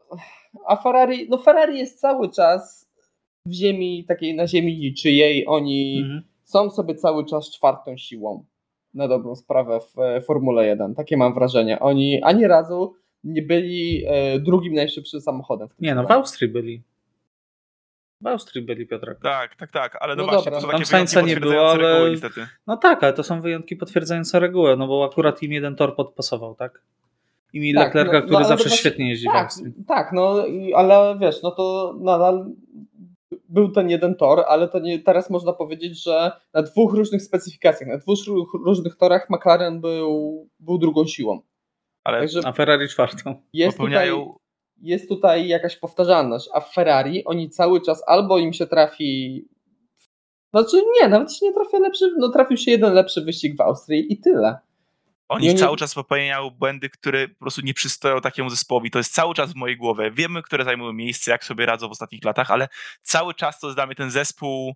Speaker 3: a Ferrari, no Ferrari jest cały czas w ziemi, takiej na ziemi niczyjej. Oni mhm. są sobie cały czas czwartą siłą na dobrą sprawę w e, Formule 1. Takie mam wrażenie. Oni ani razu nie byli e, drugim najszybszym samochodem.
Speaker 1: nie, no w Austrii byli. W Austrii byli, Piotrek.
Speaker 2: Tak, tak, tak, ale no, no właśnie, dobra. to są
Speaker 1: Tam Sainza nie było, ale... Reguły, niestety. No tak, ale to są wyjątki potwierdzające regułę, no bo akurat im jeden tor podpasował, tak? I mi tak, Leclerca, no, który no, zawsze świetnie jeździ
Speaker 3: tak,
Speaker 1: w Austrii.
Speaker 3: Tak, no ale wiesz, no to nadal był ten jeden tor, ale to nie, teraz można powiedzieć, że na dwóch różnych specyfikacjach, na dwóch różnych torach McLaren był, był drugą siłą.
Speaker 1: Ale Także a Ferrari czwartą.
Speaker 3: Jest popełniają... tutaj, jest tutaj jakaś powtarzalność, a w Ferrari oni cały czas albo im się trafi Znaczy nie, nawet się nie trafia lepszy, no trafił się jeden lepszy wyścig w Austrii i tyle.
Speaker 2: Oni, oni cały czas popełniają błędy, które po prostu nie przystoją takiemu zespołowi. To jest cały czas w mojej głowie. Wiemy, które zajmują miejsce, jak sobie radzą w ostatnich latach, ale cały czas to mnie ten zespół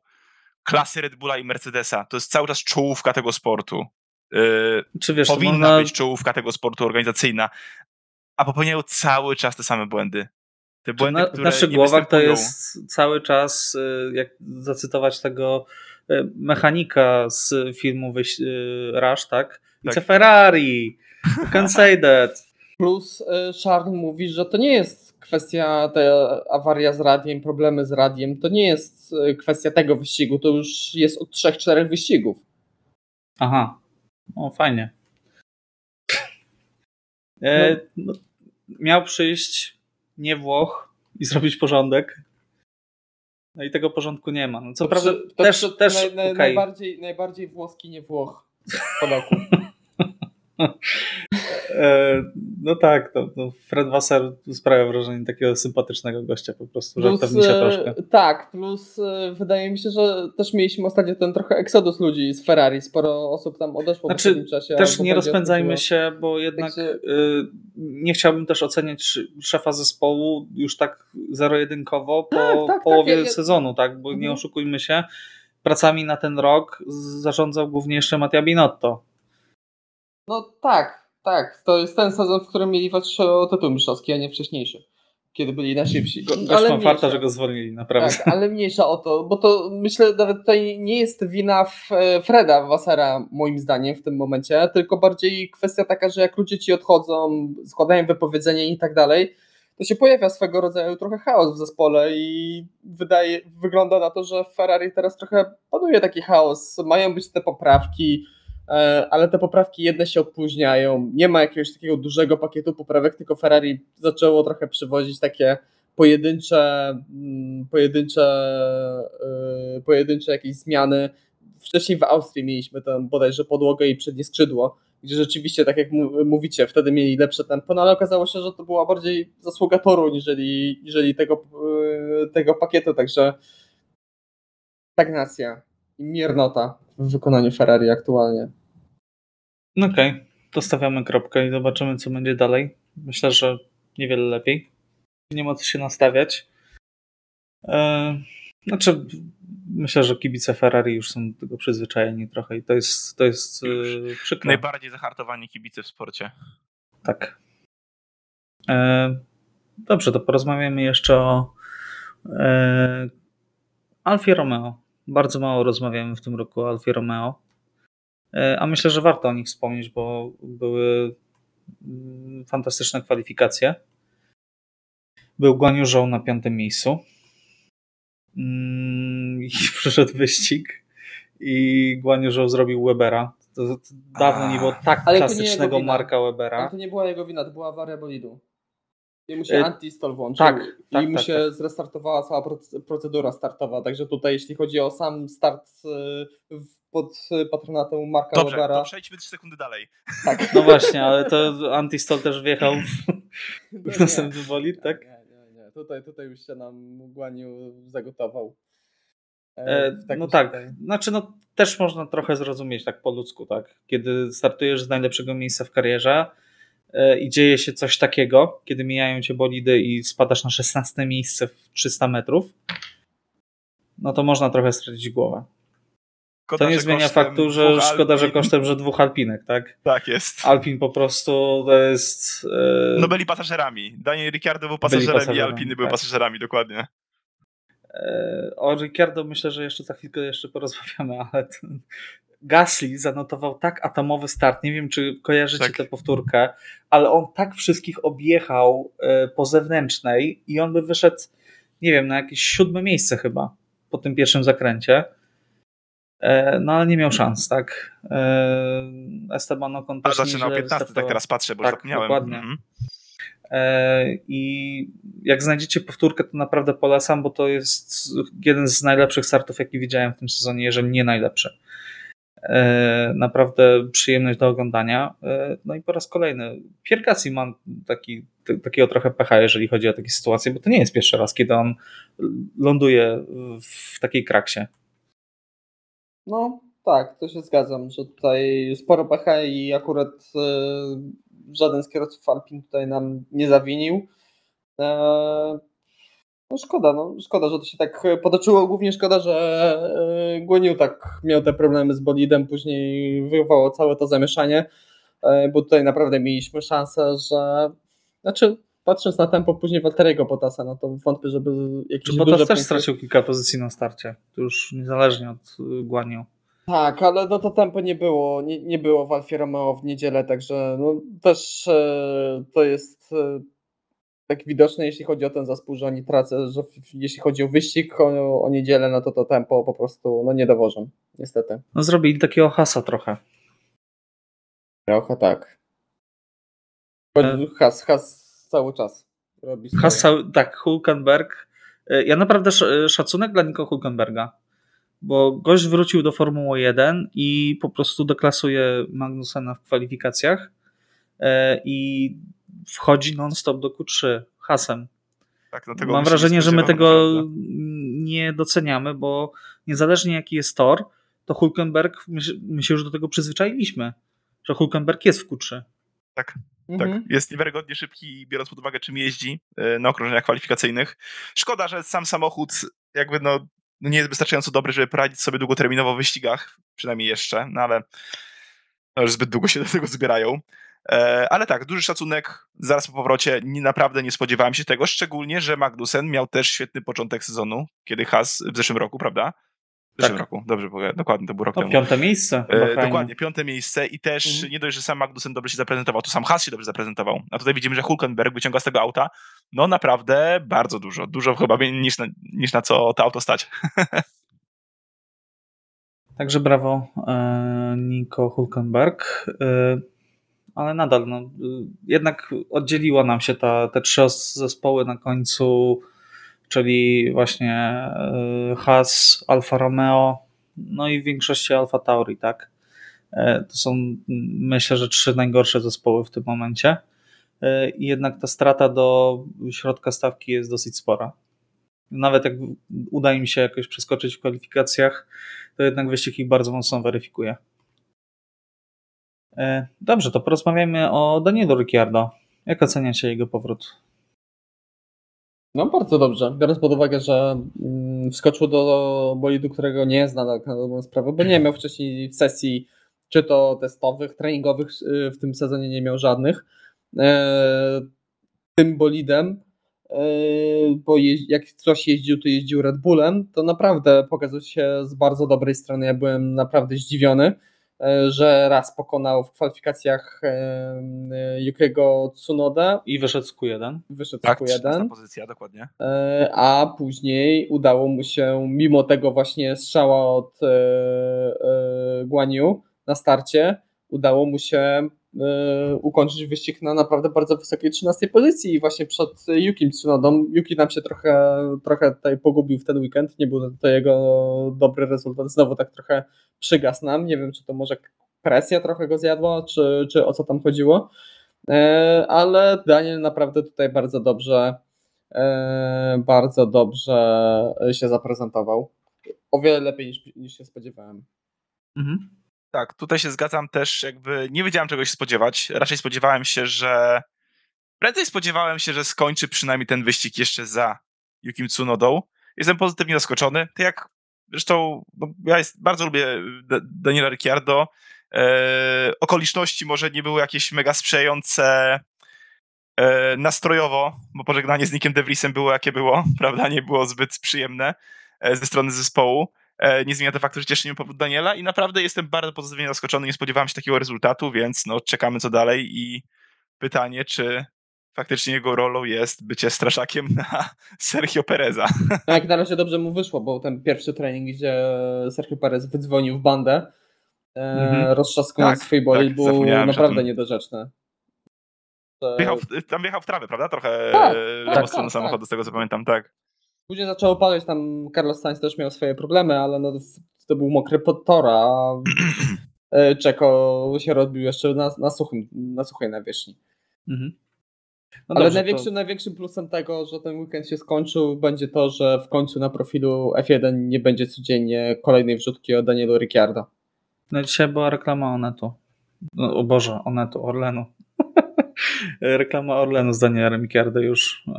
Speaker 2: klasy Red Bulla i Mercedesa. To jest cały czas czołówka tego sportu. Yy, Czy wiesz, powinna można... być czołówka tego sportu organizacyjna, a popełniają cały czas te same błędy.
Speaker 1: Te błędy, na, w naszych głowach to jest cały czas, y, jak zacytować tego y, mechanika z filmu y, Rush, tak? It's tak. a Ferrari. You can say that.
Speaker 3: Plus Charles mówi, że to nie jest kwestia ta awaria z radiem, problemy z radiem, to nie jest kwestia tego wyścigu, to już jest od trzech, czterech wyścigów.
Speaker 1: Aha, o fajnie. E, no. No, miał przyjść nie Włoch i zrobić porządek. No i tego porządku nie ma. No co to prawda przy, też, przy, też
Speaker 3: naj, okay. najbardziej, najbardziej włoski nie Włoch Polaku.
Speaker 1: E, no tak, to, to Fred Wasser sprawia wrażenie takiego sympatycznego gościa po prostu, plus, się troszkę.
Speaker 3: Tak, plus e, wydaje mi się, że też mieliśmy ostatnio ten trochę eksodus ludzi z Ferrari, sporo osób tam odeszło znaczy, w tym czasie.
Speaker 1: Też nie rozpędzajmy się, bo jednak y, nie chciałbym też oceniać szefa zespołu już tak zero-jedynkowo po tak, tak, tak połowie tak, ja, sezonu, tak, bo mhm. nie oszukujmy się, pracami na ten rok zarządzał głównie jeszcze Mattia Binotto
Speaker 3: no tak, tak. To jest ten sezon, w którym mieli walczyć o tytuł mistrzowski, a nie wcześniejszy. Kiedy byli najszybsi.
Speaker 1: Go, ale mam farta, że go zwolnili, naprawdę.
Speaker 3: Tak, ale mniejsza o to, bo to myślę nawet tutaj nie jest wina e, Freda Wassera moim zdaniem w tym momencie, tylko bardziej kwestia taka, że jak ludzie ci odchodzą, składają wypowiedzenie i tak dalej, to się pojawia swego rodzaju trochę chaos w zespole i wydaje, wygląda na to, że w Ferrari teraz trochę panuje taki chaos. Mają być te poprawki, E, ale te poprawki jedne się opóźniają. Nie ma jakiegoś takiego dużego pakietu poprawek, tylko Ferrari zaczęło trochę przywozić takie pojedyncze, mm, pojedyncze, e, pojedyncze jakieś zmiany. Wcześniej w Austrii mieliśmy tam bodajże podłogę i przednie skrzydło, gdzie rzeczywiście, tak jak mówicie, wtedy mieli lepsze tempo, no ale okazało się, że to była bardziej zasługa toru, niżeli, niżeli tego, e, tego pakietu, także stagnacja i miernota w wykonaniu Ferrari aktualnie.
Speaker 1: Okej, okay. to stawiamy kropkę i zobaczymy, co będzie dalej. Myślę, że niewiele lepiej. Nie ma co się nastawiać. Eee, znaczy, myślę, że kibice Ferrari już są do tego przyzwyczajeni trochę i to jest, to jest yy, przykre.
Speaker 2: Najbardziej zahartowani kibice w sporcie.
Speaker 1: Tak. Eee, dobrze, to porozmawiamy jeszcze o e, Alfie Romeo. Bardzo mało rozmawiamy w tym roku o Alfie Romeo. E, a myślę, że warto o nich wspomnieć, bo były mm, fantastyczne kwalifikacje. Był Guan Yu na piątym miejscu. Mm, I przyszedł wyścig i Guan Yu zrobił Webera. To, to dawno nie było tak klasycznego Marka Webera.
Speaker 3: Ale to nie była jego wina, to była awaria bolidu. I mu się e, anti-stall włączył. Tak, tak, I mu tak, się tak. zrestartowała cała procedura startowa. Także tutaj, jeśli chodzi o sam start e, pod patronatem Marka
Speaker 2: Dobrze,
Speaker 3: Webera.
Speaker 2: to przejdźmy 3 sekundy dalej.
Speaker 1: Tak. No właśnie, ale to anti-stall też wjechał w, no w następny bolid, tak?
Speaker 3: Nie, nie, nie. Tutaj, tutaj już się nam Guaniu zagotował.
Speaker 1: E, no tak, znaczy no też można trochę zrozumieć tak po ludzku, tak? Kiedy startujesz z najlepszego miejsca w karierze, E, i dzieje się coś takiego, kiedy mijają cię bolidy i spadasz na 16 miejsce w 300 metrów, no to można trochę stracić głowę. Szkoda, to nie zmienia faktu, że szkoda, że kosztem, że dwóch Alpinek, tak?
Speaker 2: Tak jest.
Speaker 1: Alpin po prostu to jest...
Speaker 2: E... No byli pasażerami. Daniel Ricciardo był pasażerem, pasażerem i Alpiny tak. były pasażerami, dokładnie.
Speaker 1: E, o Ricciardo myślę, że jeszcze za chwilkę jeszcze porozmawiamy, ale ten, Gasly zanotował tak atomowy start. Nie wiem, czy kojarzycie tak. tę powtórkę, ale on tak wszystkich objechał e, po zewnętrznej i on by wyszedł, nie wiem, na jakieś siódme miejsce chyba po tym pierwszym zakręcie. E, no ale nie miał szans, tak. E, Esteban Ocon
Speaker 2: też zaczynał 15, tak teraz patrzę, bo tak, zapomniałem.
Speaker 1: Dokładnie. Mhm. I jak znajdziecie powtórkę, to naprawdę polecam, bo to jest jeden z najlepszych startów, jaki widziałem w tym sezonie, jeżeli nie najlepszy. E, naprawdę przyjemność do oglądania. E, no i po raz kolejny, Pierre Gasly ma taki, takiego trochę pecha, jeżeli chodzi o takie sytuacje, bo to nie jest pierwszy raz, kiedy on ląduje w takiej kraksie.
Speaker 3: No tak, to się zgadzam, że tutaj sporo pecha i akurat e, żaden z kierowców Alpin tutaj nam nie zawinił. E, no szkoda, no szkoda, że to się tak potoczyło. Głównie szkoda, że Guaniu tak miał te problemy z bolidem, później wywołało całe to zamieszanie, e, bo tutaj naprawdę mieliśmy szansę, że znaczy patrząc na tempo później Walteriego Potasa, no to wątpię, żeby
Speaker 1: jakieś Czy Potas też punkty... stracił kilka pozycji na starcie, to już niezależnie od y, Guaniu.
Speaker 3: Tak, ale no to tempo nie było, nie, nie było w Alfie Romeo w niedzielę, także no też e, to jest e, tak widoczne, jeśli chodzi o ten zespół, że oni tracą, że jeśli chodzi o wyścig o, o niedzielę, no to to tempo po prostu no nie dowożą, niestety.
Speaker 1: No zrobili takiego hasa trochę.
Speaker 3: Trochę tak. E, has, has cały czas robi
Speaker 1: tak, Hulkenberg. E, ja naprawdę szacunek dla Nico Hulkenberga, bo gość wrócił do Formuły 1 i po prostu deklasuje Magnusena w kwalifikacjach e, i wchodzi non-stop do Q3 hasem. Tak, Mam wrażenie, że my tego nie doceniamy, bo niezależnie jaki jest tor, to Hulkenberg, my, my się już do tego przyzwyczailiśmy, że Hulkenberg jest w Q3.
Speaker 2: Tak, mhm. tak. Jest niewiarygodnie szybki, biorąc pod uwagę, czym jeździ e, na okrążeniach kwalifikacyjnych. Szkoda, że sam samochód jakby no, no, nie jest wystarczająco dobry, żeby poradzić sobie długoterminowo w wyścigach, przynajmniej jeszcze, no ale no już zbyt długo się do tego zbierają. E, ale tak, duży szacunek zaraz po powrocie. Nie, naprawdę nie spodziewałem się tego, szczególnie, że Magnussen miał też świetny początek sezonu, kiedy Has w zeszłym roku, prawda? W zeszłym tak. roku, dobrze powiem, dokładnie, to był rok
Speaker 1: to
Speaker 2: temu.
Speaker 1: piąte miejsce.
Speaker 2: E, dokładnie, piąte miejsce i też mhm. nie dość, że sam Magnussen dobrze się zaprezentował, to sam Has się dobrze zaprezentował. A tutaj widzimy, że Hulkenberg wyciąga z tego auta, no naprawdę bardzo dużo, dużo chyba niż na, niż na co to auto stać.
Speaker 1: Także brawo, e, Nico Hulkenberg. E, ale nadal, no, jednak oddzieliło nam się ta, te trzy zespoły na końcu, czyli właśnie e, Haas, Alfa Romeo, no i w większości Alfa Tauri, tak? E, to są, myślę, że trzy najgorsze zespoły w tym momencie. E, jednak ta strata do środka stawki jest dosyć spora. Nawet jak uda im się jakoś przeskoczyć w kwalifikacjach, to jednak wyścig ich bardzo mocno weryfikuje. Dobrze, to porozmawiajmy o Danielu Ricciardo. Jak oceniacie jego powrót?
Speaker 3: No bardzo dobrze, biorąc pod uwagę, że mm, wskoczył do bolidu, którego nie zna tak na dobrą sprawę, bo nie miał wcześniej sesji czy to testowych, treningowych, y, w tym sezonie nie miał żadnych. E, tym bolidem, e, bo jak coś jeździł, to jeździł Red Bullem, to naprawdę pokazał się z bardzo dobrej strony. Ja byłem naprawdę zdziwiony. E, że raz pokonał w kwalifikacjach e, Yukiego Tsunoda.
Speaker 1: I wyszedł z Q1.
Speaker 3: Wyszedł tak, z Q1.
Speaker 2: pozycja, dokładnie.
Speaker 3: E, a później udało mu się, mimo tego właśnie strzała od Guaniu na starcie, udało mu się E, ukończyć wyścig na naprawdę bardzo wysokiej 13 pozycji i właśnie przed Yukim Tsunodą. Yuki nam się trochę, trochę tutaj pogubił w ten weekend, nie był to jego dobry rezultat, znowu tak trochę przygasł nam, nie wiem czy to może presja trochę go zjadła, czy, czy o co tam chodziło, e, ale Daniel naprawdę tutaj bardzo dobrze e, bardzo dobrze się zaprezentował. O wiele lepiej niż, niż się spodziewałem.
Speaker 2: Mhm. Tak, tutaj się zgadzam też, jakby nie wiedziałem czego się spodziewać. Raczej spodziewałem się, że. Prędzej spodziewałem się, że skończy przynajmniej ten wyścig jeszcze za Yukim Tsunodą. Jestem pozytywnie zaskoczony. Tak jak zresztą, no, ja jest, bardzo lubię Daniela Ricciardo. E, okoliczności może nie były jakieś mega sprzyjające e, nastrojowo, bo pożegnanie z Nickiem DeVriesem było jakie było, prawda? Nie było zbyt przyjemne e, ze strony zespołu. E, nie zmienia to faktu, że cieszy mnie powód Daniela i naprawdę jestem bardzo pozytywnie zaskoczony, nie spodziewałem się takiego rezultatu, więc no czekamy co dalej i pytanie, czy faktycznie jego rolą jest bycie straszakiem na Sergio Pereza.
Speaker 3: Tak, na razie dobrze mu wyszło, bo ten pierwszy trening, gdzie Sergio Perez wydzwonił w bandę, e, mhm. roztrzaskując tak, swój bolid, tak, był naprawdę niedorzeczny.
Speaker 2: Wjechał w, tam wjechał w trawę, prawda? Trochę tak, tak, tak, tak, samochodu, z tego co pamiętam, tak.
Speaker 3: Później zaczęło padać, tam Carlos Sainz też miał swoje problemy, ale no, to był mokry pod tora, a e, Czeko się rozbił jeszcze na, na, suchym, na suchej nawierzchni. Mhm. No Ale dobrze, największym, to... największym plusem tego, że ten weekend się skończył, będzie to, że w końcu na profilu F1 nie będzie codziennie kolejnej wrzutki o Danielu Ricciardo.
Speaker 1: No dzisiaj była reklama Onetu. No, o Boże, Onetu, Orlenu. Reklama Orlenu z Danielem Ricciardo już e,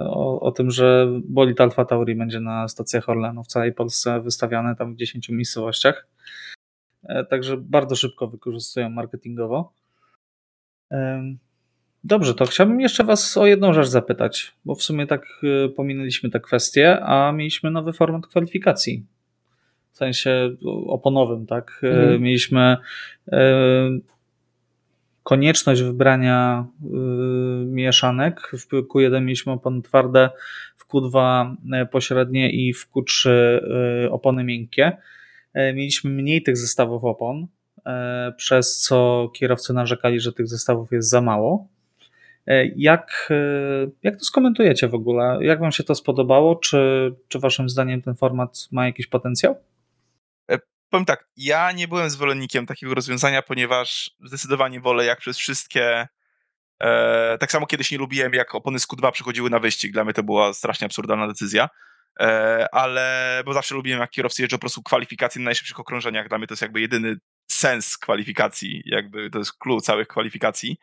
Speaker 1: o, o, tym, że bolid Alfa Tauri będzie na stacjach Orlenu w całej Polsce wystawiany tam w 10 miejscowościach. E, także bardzo szybko wykorzystują marketingowo. Dobrze, to chciałbym jeszcze Was o jedną rzecz zapytać, bo w sumie tak pominęliśmy tę kwestię, a mieliśmy nowy format kwalifikacji. W sensie oponowym, tak? Mhm. Mieliśmy konieczność wybrania mieszanek. W Q1 mieliśmy opony twarde, w Q2 pośrednie i w Q3 opony miękkie. Mieliśmy mniej tych zestawów opon, przez co kierowcy narzekali, że tych zestawów jest za mało. E, jak, e, jak to skomentujecie w ogóle? Jak Wam się to spodobało? Czy, czy Waszym zdaniem ten format ma jakiś potencjał?
Speaker 2: Powiem tak, ja nie byłem zwolennikiem takiego rozwiązania, ponieważ zdecydowanie wolę jak przez wszystkie. E, tak samo kiedyś nie lubiłem, jak opony z Q2 przychodziły na wyścig. Dla mnie to była strasznie absurdalna decyzja. E, ale bo zawsze lubiłem, jak kierowcy jeżdżą po prostu kwalifikacje na najszybszych okrążeniach. Dla mnie to jest jakby jedyny sens kwalifikacji, jakby to jest clue całych kwalifikacji.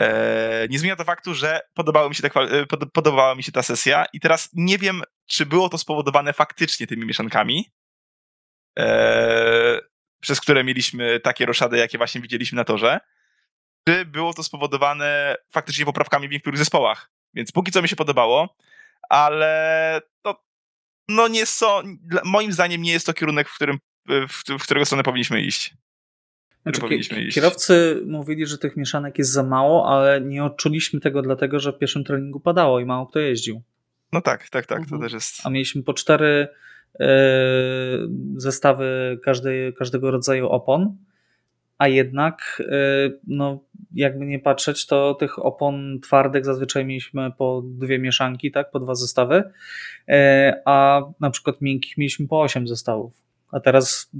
Speaker 2: E, nie zmienia to faktu, że mi się e, podobała mi się ta sesja i teraz nie wiem, czy było to spowodowane faktycznie tymi mieszankami, e, przez które mieliśmy takie roszady, jakie właśnie widzieliśmy na torze, czy było to spowodowane faktycznie poprawkami w niektórych zespołach. Więc póki co mi się podobało, ale to no nie są, moim zdaniem nie jest to kierunek, w, którym, w, w którego stronę powinniśmy iść.
Speaker 1: Znaczy, kierowcy mówili, że tych mieszanek jest za mało, ale nie odczuliśmy tego dlatego, że w pierwszym treningu padało i mało kto jeździł.
Speaker 2: No tak, tak, tak,
Speaker 1: mhm.
Speaker 2: to też jest.
Speaker 1: A mieliśmy po cztery zestawy każdej, każdego rodzaju opon, a jednak, e, no, jakby nie patrzeć, to tych opon twardych zazwyczaj mieliśmy po dwie mieszanki, tak, po dwa zestawy, e, a na przykład miękkich mieliśmy po osiem zestawów a teraz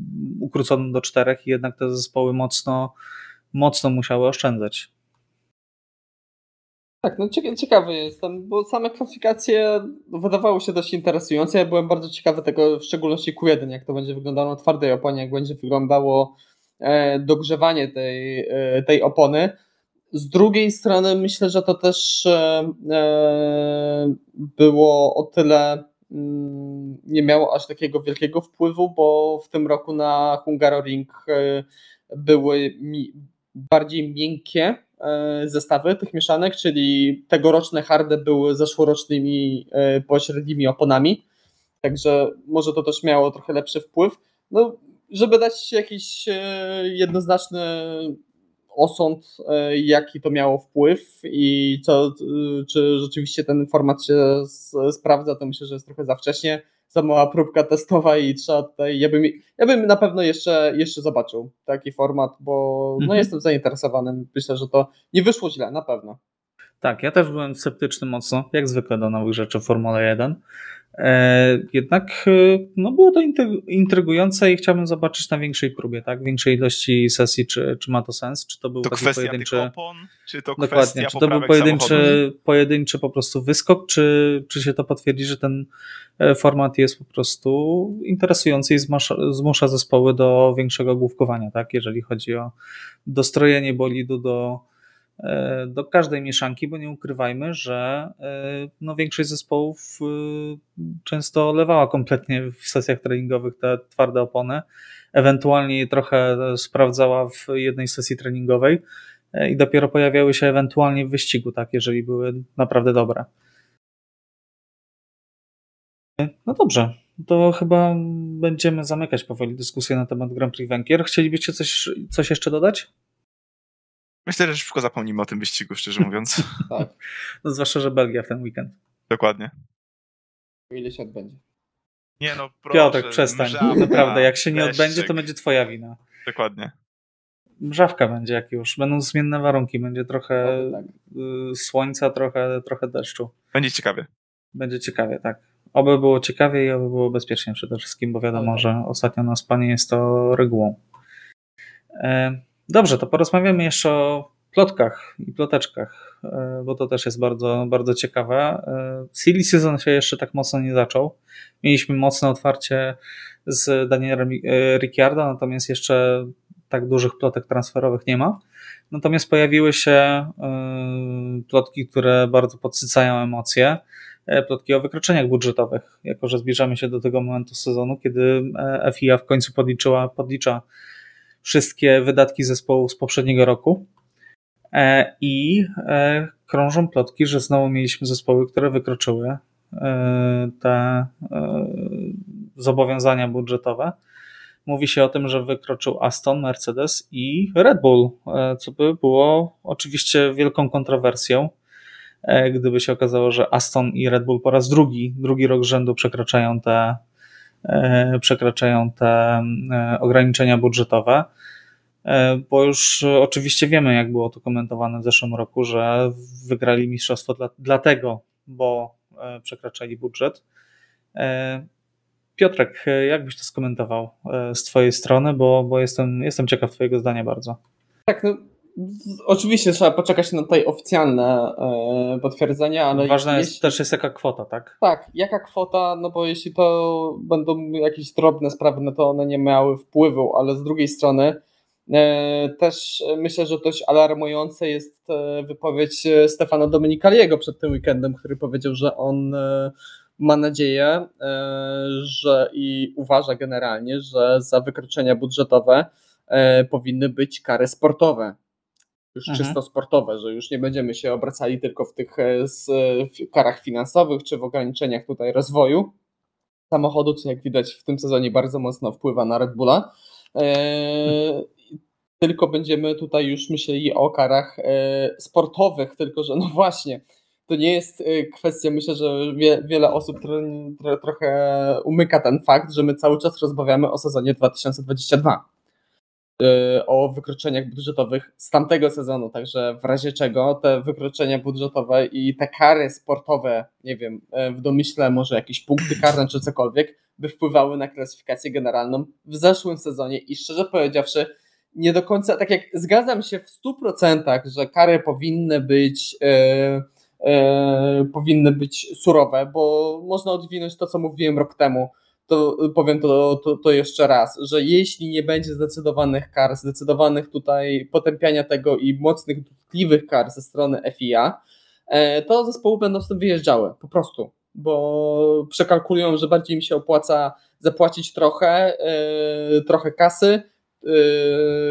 Speaker 1: ukrócono do czterech i jednak te zespoły mocno, mocno musiały oszczędzać.
Speaker 3: Tak, no ciekawy jestem, bo same klasyfikacje wydawały się dość interesujące. Ja byłem bardzo ciekawy tego, w szczególności Q1, jak to będzie wyglądało na twardej oponie, jak będzie wyglądało e, dogrzewanie tej, e, tej opony. Z drugiej strony myślę, że to też e, było o tyle Mm, nie miało aż takiego wielkiego wpływu, bo w tym roku na Hungaroring były bardziej miękkie e, zestawy tych mieszanek, czyli tegoroczne harde były zeszłorocznymi e, pośrednimi oponami, także może to też miało trochę lepszy wpływ. No, żeby dać jakiś jednoznaczny osąd, e, jaki to miało wpływ i co, czy rzeczywiście ten format się sprawdza, to myślę, że jest trochę za wcześnie, za mała próbka testowa i trzeba tutaj, ja bym, ja bym na pewno jeszcze, jeszcze zobaczył taki format, bo no, mhm. jestem zainteresowany, myślę, że to nie wyszło źle, na pewno.
Speaker 1: Tak, ja też byłem sceptyczny mocno, jak zwykle do nowych rzeczy w Formule 1. E, jednak e, no było to intrygujące i chciałbym zobaczyć na większej próbie, tak? Większej ilości sesji, czy, czy ma to sens, czy to był
Speaker 2: to
Speaker 1: taki
Speaker 2: pojedynczy. Opon, czy to
Speaker 1: dokładnie, czy to był pojedynczy, pojedynczy po prostu wyskok, czy, czy się to potwierdzi, że ten e, format jest po prostu interesujący i zmusza, zmusza zespoły do większego główkowania, tak? Jeżeli chodzi o dostrojenie bolidu do do każdej mieszanki, bo nie ukrywajmy, że e, no, większość zespołów e, często lewała kompletnie w sesjach treningowych te twarde opony, ewentualnie je trochę sprawdzała w jednej sesji treningowej i dopiero pojawiały się ewentualnie w wyścigu, tak, jeżeli były naprawdę dobre. No dobrze, to chyba będziemy zamykać powoli dyskusję na temat Grand Prix Węgier. Chcielibyście coś, coś jeszcze dodać?
Speaker 2: Myślę, że szybko zapomnimy o tym wyścigu, szczerze mówiąc.
Speaker 3: tak.
Speaker 1: No zwłaszcza, że Belgia w ten weekend.
Speaker 2: Dokładnie.
Speaker 3: O ile się odbędzie.
Speaker 2: Nie no, proszę.
Speaker 1: Piotrek, przestań. Mrzawka, Naprawdę, jak się nie odbędzie, to będzie twoja wina.
Speaker 2: Dokładnie.
Speaker 1: Mrzawka będzie jak już. Będą zmienne warunki. Będzie trochę tak. Y, słońca, trochę, trochę deszczu.
Speaker 2: Będzie ciekawie.
Speaker 1: Będzie ciekawie, tak. Oby było ciekawie i oby było bezpiecznie przede wszystkim, bo wiadomo, tak. że ostatnio na spanie jest to regułą. E Dobrze, to porozmawiamy jeszcze o plotkach i ploteczkach, bo to też jest bardzo, bardzo ciekawe. Silly Season się jeszcze tak mocno nie zaczął. Mieliśmy mocne otwarcie z Danielem Ricciardo, natomiast jeszcze tak dużych plotek transferowych nie ma. Natomiast pojawiły się plotki, które bardzo podsycają emocje. E, plotki o wykroczeniach budżetowych, jako że zbliżamy się do tego momentu sezonu, kiedy e, FIA w końcu podliczyła, podlicza wszystkie wydatki zespołu z poprzedniego roku. E, I krążą plotki, że znowu mieliśmy zespoły, które wykroczyły te zobowiązania budżetowe. Mówi się o tym, że wykroczył Aston, Mercedes i Red Bull, co by było oczywiście wielką kontrowersją E, gdyby się okazało, że Aston i Red Bull po raz drugi, drugi rok rzędu przekraczają te, e, przekraczają te e, ograniczenia budżetowe. Bo już oczywiście wiemy, jak było to komentowane w zeszłym roku, że wygrali mistrzostwo dla, dlatego, bo przekraczali budżet. Piotrek, jak byś to skomentował z Twojej strony, bo, bo jestem, jestem ciekaw Twojego zdania bardzo.
Speaker 3: Tak, no, Oczywiście trzeba poczekać na tutaj oficjalne e, potwierdzenia, ale.
Speaker 1: Ważna jeśli... jest też jest jaka kwota, tak?
Speaker 3: Tak, jaka kwota, no bo jeśli to będą jakieś drobne sprawy, no to one nie miały wpływu, ale z drugiej strony e, też myślę, że dość alarmujące jest e, wypowiedź Stefana Domenicaliego przed tym weekendem, który powiedział, że on ma nadzieję, że i uważa generalnie, że za wykroczenia budżetowe powinny być kary sportowe już mhm. czysto sportowe, że już nie będziemy się obracali tylko w tych e, w karach finansowych czy w ograniczeniach tutaj rozwoju samochodu, co jak widać w tym sezonie bardzo mocno wpływa na Red Bulla. E, tylko będziemy tutaj już myśleli o karach e, sportowych, tylko że no właśnie, to nie jest e, kwestia, myślę, że wie, wiele osób tro, trochę umyka ten fakt, że my cały czas rozmawiamy o sezonie 2022 Y, o wykroczeniach budżetowych z tamtego sezonu, także w razie czego te wykroczenia budżetowe i te kary sportowe, nie wiem, y, w domyśle może jakieś punkty karne czy cokolwiek, by wpływały na klasyfikację generalną w zeszłym sezonie i szczerze powiedziawszy, nie do końca, tak jak zgadzam się w 100%, że kary powinny być yy, powinny być surowe, bo można odwinąć to, co mówiłem rok temu, to powiem to, to, to, jeszcze raz, że jeśli nie będzie zdecydowanych kar, zdecydowanych tutaj potępiania tego i mocnych, dotkliwych kar ze strony FIA, e, to zespoły będą z tym wyjeżdżały, po prostu, bo przekalkulują, że bardziej im się opłaca zapłacić trochę, e, trochę kasy, e,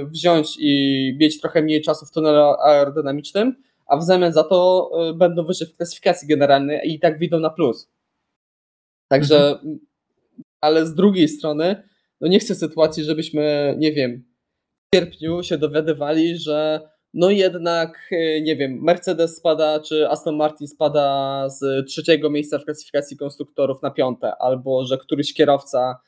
Speaker 3: wziąć i mieć trochę mniej czasu w tunelu aerodynamicznym, a w zamian za to będą wyżej w klasyfikacji generalnej i tak widzą na plus. Także mhm ale z drugiej strony, no nie chcę sytuacji, żebyśmy, nie wiem, w sierpniu się dowiadywali, że no jednak, e, nie wiem, Mercedes spada, czy Aston Martin spada z trzeciego miejsca w klasyfikacji konstruktorów na piąte, albo że któryś kierowca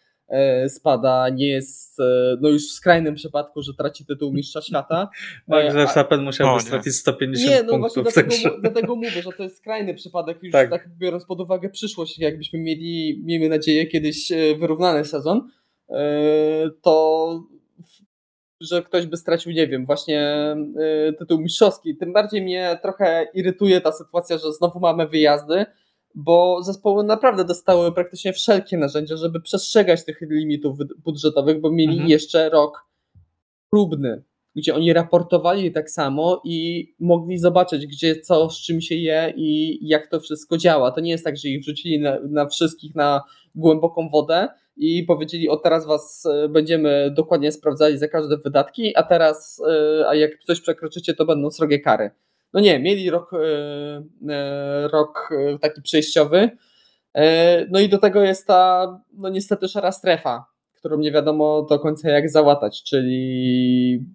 Speaker 3: spada, nie jest, e, no już w skrajnym przypadku, że traci tytuł mistrza świata.
Speaker 1: Max Verstappen musiałby stracić 150 nie, no
Speaker 3: punktów. Właśnie dlatego, dlatego mówię, że to jest skrajny przypadek, już tak. tak biorąc pod uwagę przyszłość, jakbyśmy mieli, miejmy nadzieję, kiedyś wyrównany sezon, to że ktoś by stracił, nie wiem, właśnie tytuł mistrzowski. Tym bardziej mnie trochę irytuje ta sytuacja, że znowu mamy wyjazdy, bo zespoły naprawdę dostały praktycznie wszelkie narzędzia, żeby przestrzegać tych limitów budżetowych, bo mieli mhm. jeszcze rok próbny, gdzie oni raportowali tak samo i mogli zobaczyć, gdzie co, z czym się je i jak to wszystko działa. To nie jest tak, że ich wrzucili na, na wszystkich na głęboką wodę i powiedzieli, o teraz was e, będziemy dokładnie sprawdzali za każde wydatki, a teraz, e, a jak coś przekroczycie, to będą srogie kary. No nie, mieli rok, e, e, rok e, taki przejściowy. No i do tego jest ta, no niestety, szara strefa, którą nie wiadomo do końca jak załatać, czyli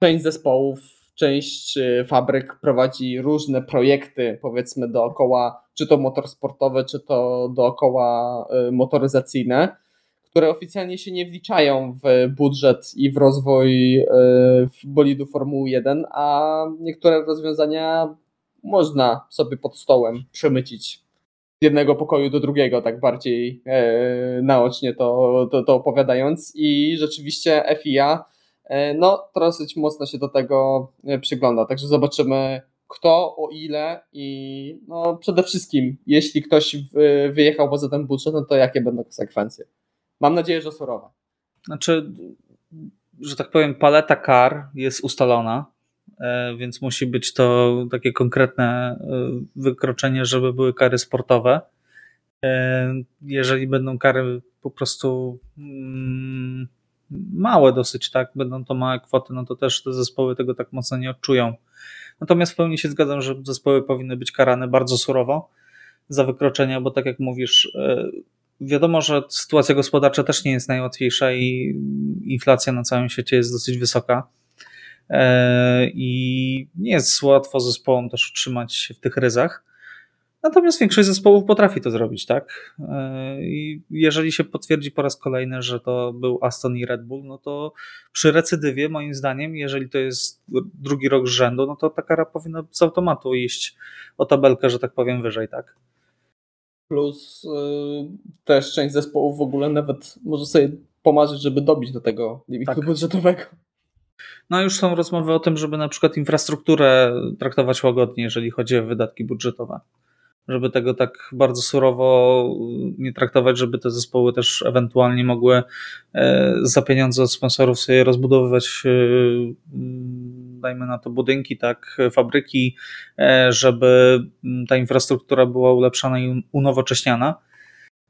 Speaker 3: część zespołów, część fabryk prowadzi różne projekty, powiedzmy dookoła, czy to motorsportowe, czy to dookoła motoryzacyjne które oficjalnie się nie wliczają w budżet i w rozwój e, bolidu Formuły 1, a niektóre rozwiązania można sobie pod stołem przemycić z jednego pokoju do drugiego, tak bardziej e, naocznie to, to, to opowiadając. I rzeczywiście FIA no to dosyć mocno się do tego przygląda. Także zobaczymy, kto, o ile i no przede wszystkim, jeśli ktoś wyjechał poza ten budżet, no to jakie będą konsekwencje. Mam nadzieję, że surowe.
Speaker 1: Znaczy, że tak powiem, paleta kar jest ustalona, e, więc musi być to takie konkretne e, wykroczenie, żeby były kary sportowe. E, jeżeli będą kary po prostu mm, małe dosyć, tak, będą to małe kwoty, no to też te zespoły tego tak mocno nie odczują. Natomiast w pełni się zgadzam, że zespoły powinny być karane bardzo surowo za wykroczenia, bo tak jak mówisz, Wiadomo, że sytuacja gospodarcza też nie jest najłatwiejsza i inflacja na całym świecie jest dosyć wysoka. E, I nie jest łatwo zespołom też utrzymać się w tych ryzach. Natomiast większość zespołów potrafi to zrobić, tak? E, I jeżeli się potwierdzi po raz kolejny, że to był Aston i Red Bull, no to przy recydywie, moim zdaniem, jeżeli to jest drugi rok z rzędu, no to ta kara powinna z automatu iść o tabelkę, że tak powiem, wyżej, tak?
Speaker 3: Plus yy, też część zespołów w ogóle nawet może sobie pomarzyć, żeby dobić do tego limitu tak. budżetowego.
Speaker 1: No już są rozmowy o tym, żeby na przykład infrastrukturę traktować łagodnie, jeżeli chodzi o wydatki budżetowe. Żeby tego tak bardzo surowo nie traktować, żeby te zespoły też ewentualnie mogły e, za pieniądze od sponsorów sobie rozbudowywać e, dajmy na to budynki, tak, fabryki, e, żeby ta infrastruktura była ulepszana i unowocześniana.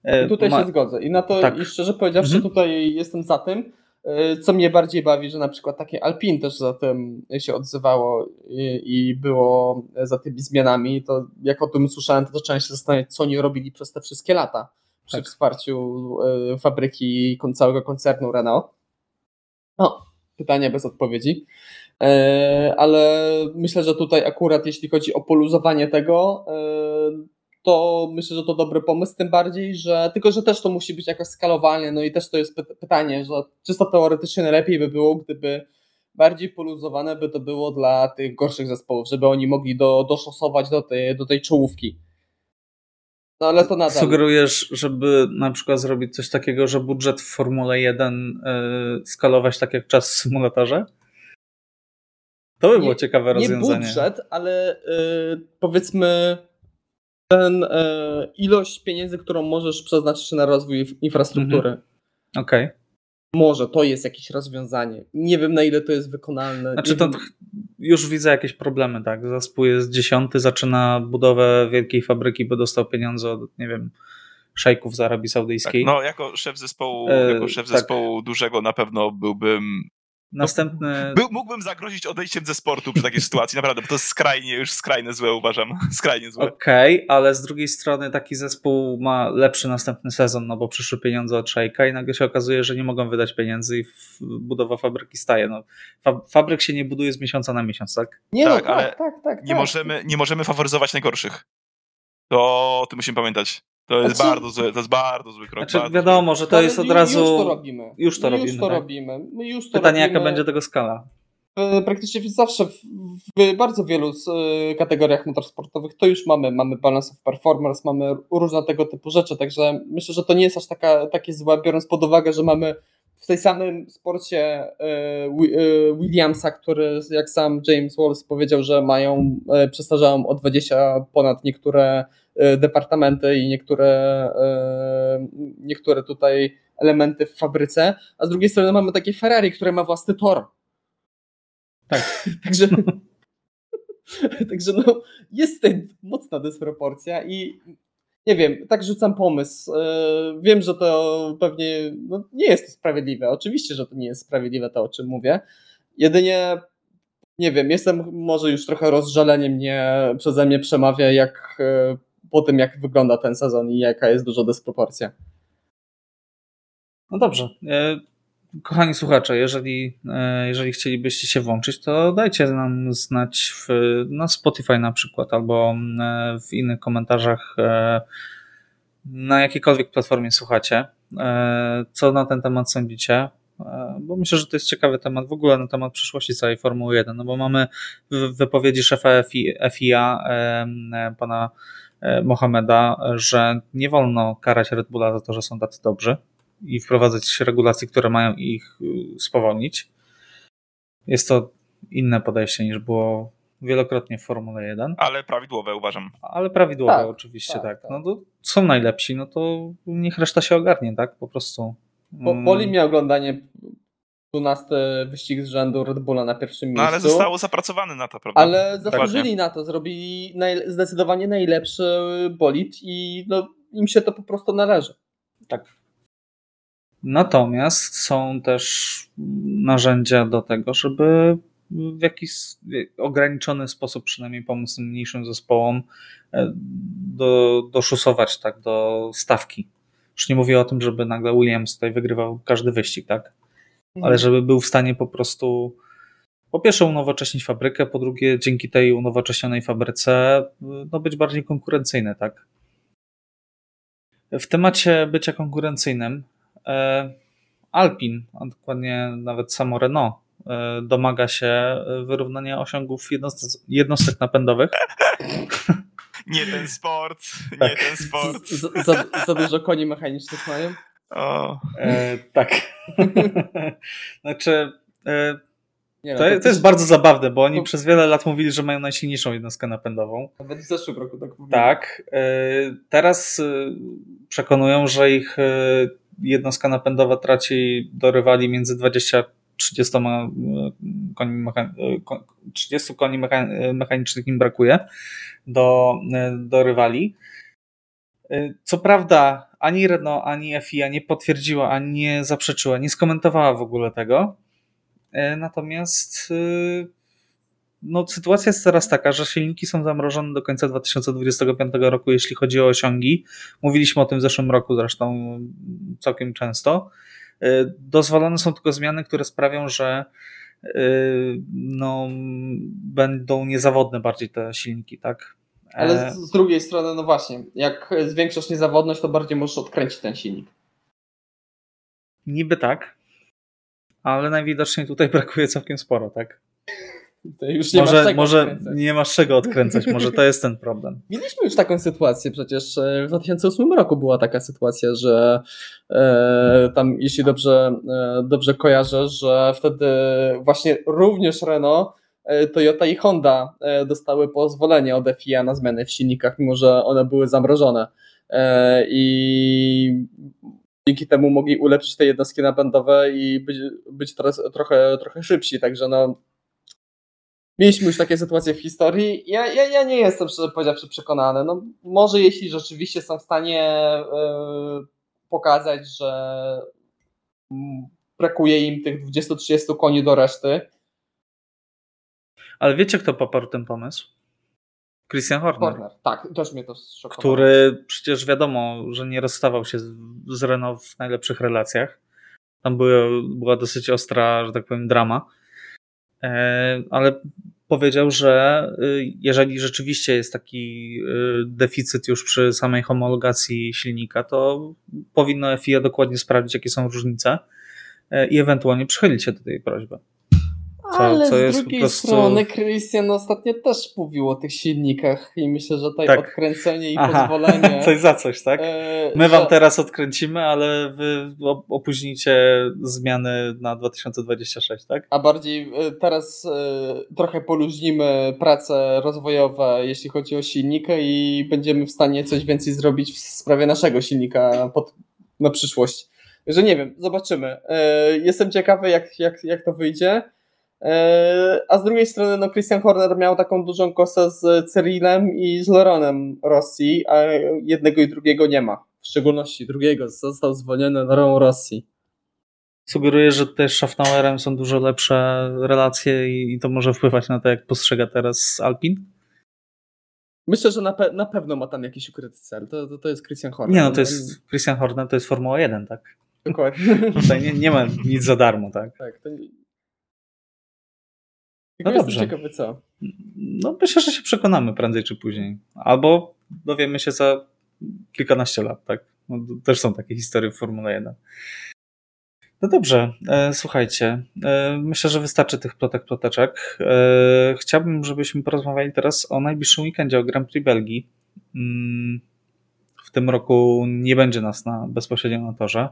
Speaker 3: E, I tutaj Ma... się zgodzę. I na to, tak. i szczerze powiedziawszy, mhm. tutaj jestem za tym. E, co mnie bardziej bawi, że na przykład takie Alpin też za tym się odzywało i, i było za tymi zmianami, to jak o tym słyszałem, to zacząłem się zastanawiać, co oni robili przez te wszystkie lata przy tak. wsparciu fabryki całego koncernu Renault. No, pytanie bez odpowiedzi. E, ale myślę, że tutaj akurat jeśli chodzi o poluzowanie tego, e, to myślę, że to dobry pomysł, tym bardziej, że tylko, że też to musi być jakoś skalowanie, no i też to jest pytanie, że czysto teoretycznie lepiej by było, gdyby bardziej poluzowane by to było dla tych gorszych zespołów, żeby oni mogli do, doszosować do tej, do tej czołówki. No ale to nadal.
Speaker 1: Sugerujesz, żeby na przykład zrobić coś takiego, że budżet w Formule 1 yy, skalować tak jak czas w symulatorze? To by było nie, ciekawe rozwiązanie.
Speaker 3: Nie budżet, ale yy, powiedzmy ten yy, ilość pieniędzy, którą możesz przeznaczyć na rozwój infrastruktury. Mhm.
Speaker 1: Okej. Okay.
Speaker 3: Może to jest jakieś rozwiązanie. Nie wiem na ile to jest wykonalne.
Speaker 1: Znaczy to już widzę jakieś problemy, tak? Zespół jest dziesiąty, zaczyna budowę wielkiej fabryki, bo dostał pieniądze od, nie wiem, szejków z Arabii Saudyjskiej.
Speaker 2: Tak, no, jako szef zespołu, e, jako szef tak. zespołu dużego na pewno byłbym
Speaker 1: Następny.
Speaker 2: Był, mógłbym zagrozić odejściem ze sportu przy takiej sytuacji, naprawdę, bo to jest skrajnie, już skrajne złe uważam. Skrajnie złe.
Speaker 1: Okej, okay, ale z drugiej strony taki zespół ma lepszy następny sezon, no bo przyszły pieniądze od Szejka i nagle się okazuje, że nie mogą wydać pieniędzy i budowa fabryki staje. No, fabryk się nie buduje z miesiąca na miesiąc, tak?
Speaker 3: Nie, tak, no, tak, ale tak, tak,
Speaker 2: nie, tak. Możemy, nie możemy faworyzować najgorszych. To o tym musimy pamiętać. To jest znaczy, bardzo zły, to jest bardzo zły krok.
Speaker 1: Znaczy, wiadomo, że to jest od razu.
Speaker 3: Już to robimy.
Speaker 1: Już to
Speaker 3: My
Speaker 1: robimy.
Speaker 3: Już to tak? robimy. My już to
Speaker 1: Pytanie,
Speaker 3: robimy.
Speaker 1: jaka będzie tego skala?
Speaker 3: Praktycznie zawsze w, w bardzo wielu e, kategoriach motorsportowych to już mamy. Mamy balance of performance, mamy różne tego typu rzeczy, także myślę, że to nie jest aż taka, takie złe, biorąc pod uwagę, że mamy w tej samym sporcie e, e, Williamsa, który jak sam James Wallace powiedział, że mają, przestarzają o 20 ponad niektóre E, departamenty i niektóre, e, niektóre tutaj elementy w fabryce, a z drugiej strony mamy takie Ferrari, które ma własny tor. Tak. Także, także no, jest tutaj mocna dysproporcja i nie wiem, tak rzucam pomysł. E, wiem, że to pewnie no, nie jest to sprawiedliwe. Oczywiście, że to nie jest sprawiedliwe to, o czym mówię. Jedynie nie wiem, jestem może już trochę rozżalenie mnie przeze mnie przemawia, jak po tym, jak wygląda ten sezon i jaka jest duża dysproporcja.
Speaker 1: No dobrze. E, kochani słuchacze, jeżeli, e, jeżeli chcielibyście się włączyć, to dajcie nam znać w, na Spotify na przykład albo e, w innych komentarzach na jakiejkolwiek platformie słuchacie. Co na ten temat sądzicie? Bo myślę, że to jest ciekawy temat w ogóle na temat przyszłości całej Formuły 1, no bo mamy wypowiedzi szefa FIA, pana Mohameda, że nie wolno karać Red Bulla za to, że są tacy dobrzy i wprowadzać regulacje, które mają ich y, spowolnić. jest to inne podejście niż było wielokrotnie w Formule 1.
Speaker 2: Ale prawidłowe uważam.
Speaker 1: Ale prawidłowe tak, oczywiście, tak. tak. tak. No to są najlepsi, no to niech reszta się ogarnie, tak? Po prostu.
Speaker 3: Bo, boli mm. mnie oglądanie 12 wyścig z rzędu Red Bulla na pierwszym miejscu.
Speaker 2: No ale zostało zapracowane na to, prawda?
Speaker 3: Ale zasłużyli na to, zrobili naj, zdecydowanie najlepszy bolid i no, im się to po prostu należy.
Speaker 1: Tak. Natomiast są też narzędzia do tego, żeby w jakiś ograniczony sposób przynajmniej pomóc tym mniejszym zespołom e, do, doszusować tak, do stawki. Już nie mówię o tym, żeby nagle Williams tutaj wygrywał każdy wyścig, tak? Ale mhm. żeby był w stanie po prostu po pierwsze unowocześnić fabrykę, po drugie dzięki tej unowocześnionej fabryce no, być bardziej konkurencyjny, tak? W temacie bycia konkurencyjnym e, Alpin, a dokładnie nawet samo Renault e, domaga się wyrównania osiągów jednostek napędowych.
Speaker 2: Nie ten sport, tak. nie ten sport.
Speaker 3: Za, za, za dużo koni mechanicznych mają?
Speaker 2: O.
Speaker 1: E, tak. znaczy, e, nie, no, to, to, jest bardzo zabawne, bo oni to... przez wiele lat mówili, że mają najsilniejszą jednostkę napędową.
Speaker 3: Nawet w zeszłym roku tak mówili.
Speaker 1: Tak. E, teraz e, przekonują, że ich e, jednostka napędowa traci do rywali między 20 30 koni, mecha, 30 koni mecha, mechanicznych im brakuje do, do rywali. Co prawda, ani Renault, ani FIA nie potwierdziła, ani nie zaprzeczyła, nie skomentowała w ogóle tego. E, natomiast y, no, sytuacja jest teraz taka, że silniki są zamrożone do końca 2025 roku, jeśli chodzi o osiągi. Mówiliśmy o tym w zeszłym roku zresztą całkiem często. Dozwolone są tylko zmiany, które sprawią, że no, będą niezawodne bardziej te silniki, tak?
Speaker 3: Ale z, z, drugiej strony, no właśnie, jak zwiększasz niezawodność, to bardziej możesz odkręcić ten silnik.
Speaker 1: Niby tak, ale najwidoczniej tutaj brakuje całkiem sporo, tak?
Speaker 3: nie może, masz
Speaker 1: może odkręcać. nie masz czego odkręcać, może to jest ten problem.
Speaker 3: Mieliśmy już taką sytuację, przecież e, w 2008 roku była taka sytuacja, że e, tam, jeśli dobrze, e, dobrze kojarzę, że wtedy właśnie również Renault E, Toyota i Honda e, dostały pozwolenie od FIA na zmiany w silnikach, mimo że one były zamrożone. E, I dzięki temu mogli ulepszyć te jednostki napędowe i być, być teraz trochę, trochę szybsi. Także no, mieliśmy już takie sytuacje w historii. Ja, ja, ja nie jestem, szczerze powiedziawszy, przekonany. No, może jeśli rzeczywiście są w stanie pokazać, że brakuje im tych 20-30 koni do reszty,
Speaker 1: ale wiecie, kto poparł ten pomysł? Christian Horner.
Speaker 3: Horner. Tak, też mnie to szokowało.
Speaker 1: Który przecież wiadomo, że nie rozstawał się z Renault w najlepszych relacjach. Tam była, była dosyć ostra, że tak powiem, drama. E, ale powiedział, że y, jeżeli rzeczywiście jest taki y, deficyt już przy samej homologacji silnika, to powinno FIA dokładnie sprawdzić, jakie są różnice e, i ewentualnie przychylić się do tej prośby.
Speaker 3: Co, Ale co z drugiej prostu... strony Christian ostatnio też mówił o tych silnikach i myślę, że tutaj tak. odkręcenie i Aha. pozwolenie...
Speaker 1: coś za coś, tak? E, My wam że... teraz odkręcimy, ale wy opóźnicie zmiany na 2026, tak?
Speaker 3: A bardziej e, teraz e, trochę poluźnimy prace rozwojowe, jeśli chodzi o silnikę i będziemy w stanie coś więcej zrobić w sprawie naszego silnika pod, na przyszłość. Że nie wiem, zobaczymy. Jestem ciekawy, jak, jak, jak to wyjdzie. E, a z drugiej strony, no, Christian Horner miał taką dużą kosę z Cyrilem i z Loronem Rossi, a jednego i drugiego nie ma. W szczególności drugiego został zwolniony Loron Rossi.
Speaker 1: Sugeruję, że też z Schaffnauerem są dużo lepsze relacje i to może wpływać na to, jak postrzega teraz Alpin?
Speaker 3: Myślę, że na, pe na pewno ma tam jakiś ukryty cel. To, to, to jest Christian Horner.
Speaker 1: Nie, no to jest Christian Horner, to jest Formuła 1, tak?
Speaker 3: Dokładnie.
Speaker 1: Tutaj nie, nie ma nic za darmo, tak?
Speaker 3: Tak, to
Speaker 1: no dobrze.
Speaker 3: ciekawy co.
Speaker 1: No myślę, że się przekonamy prędzej czy później. Albo dowiemy się za kilkanaście lat, tak? No, też są takie historie w Formule 1. No dobrze, e, słuchajcie, e, myślę, że wystarczy tych plotek, ploteczek. E, chciałbym, żebyśmy porozmawiali teraz o najbliższym weekendzie, o Grand Prix Belgii. Mm, w tym roku nie będzie nas na, bezpośrednio na torze.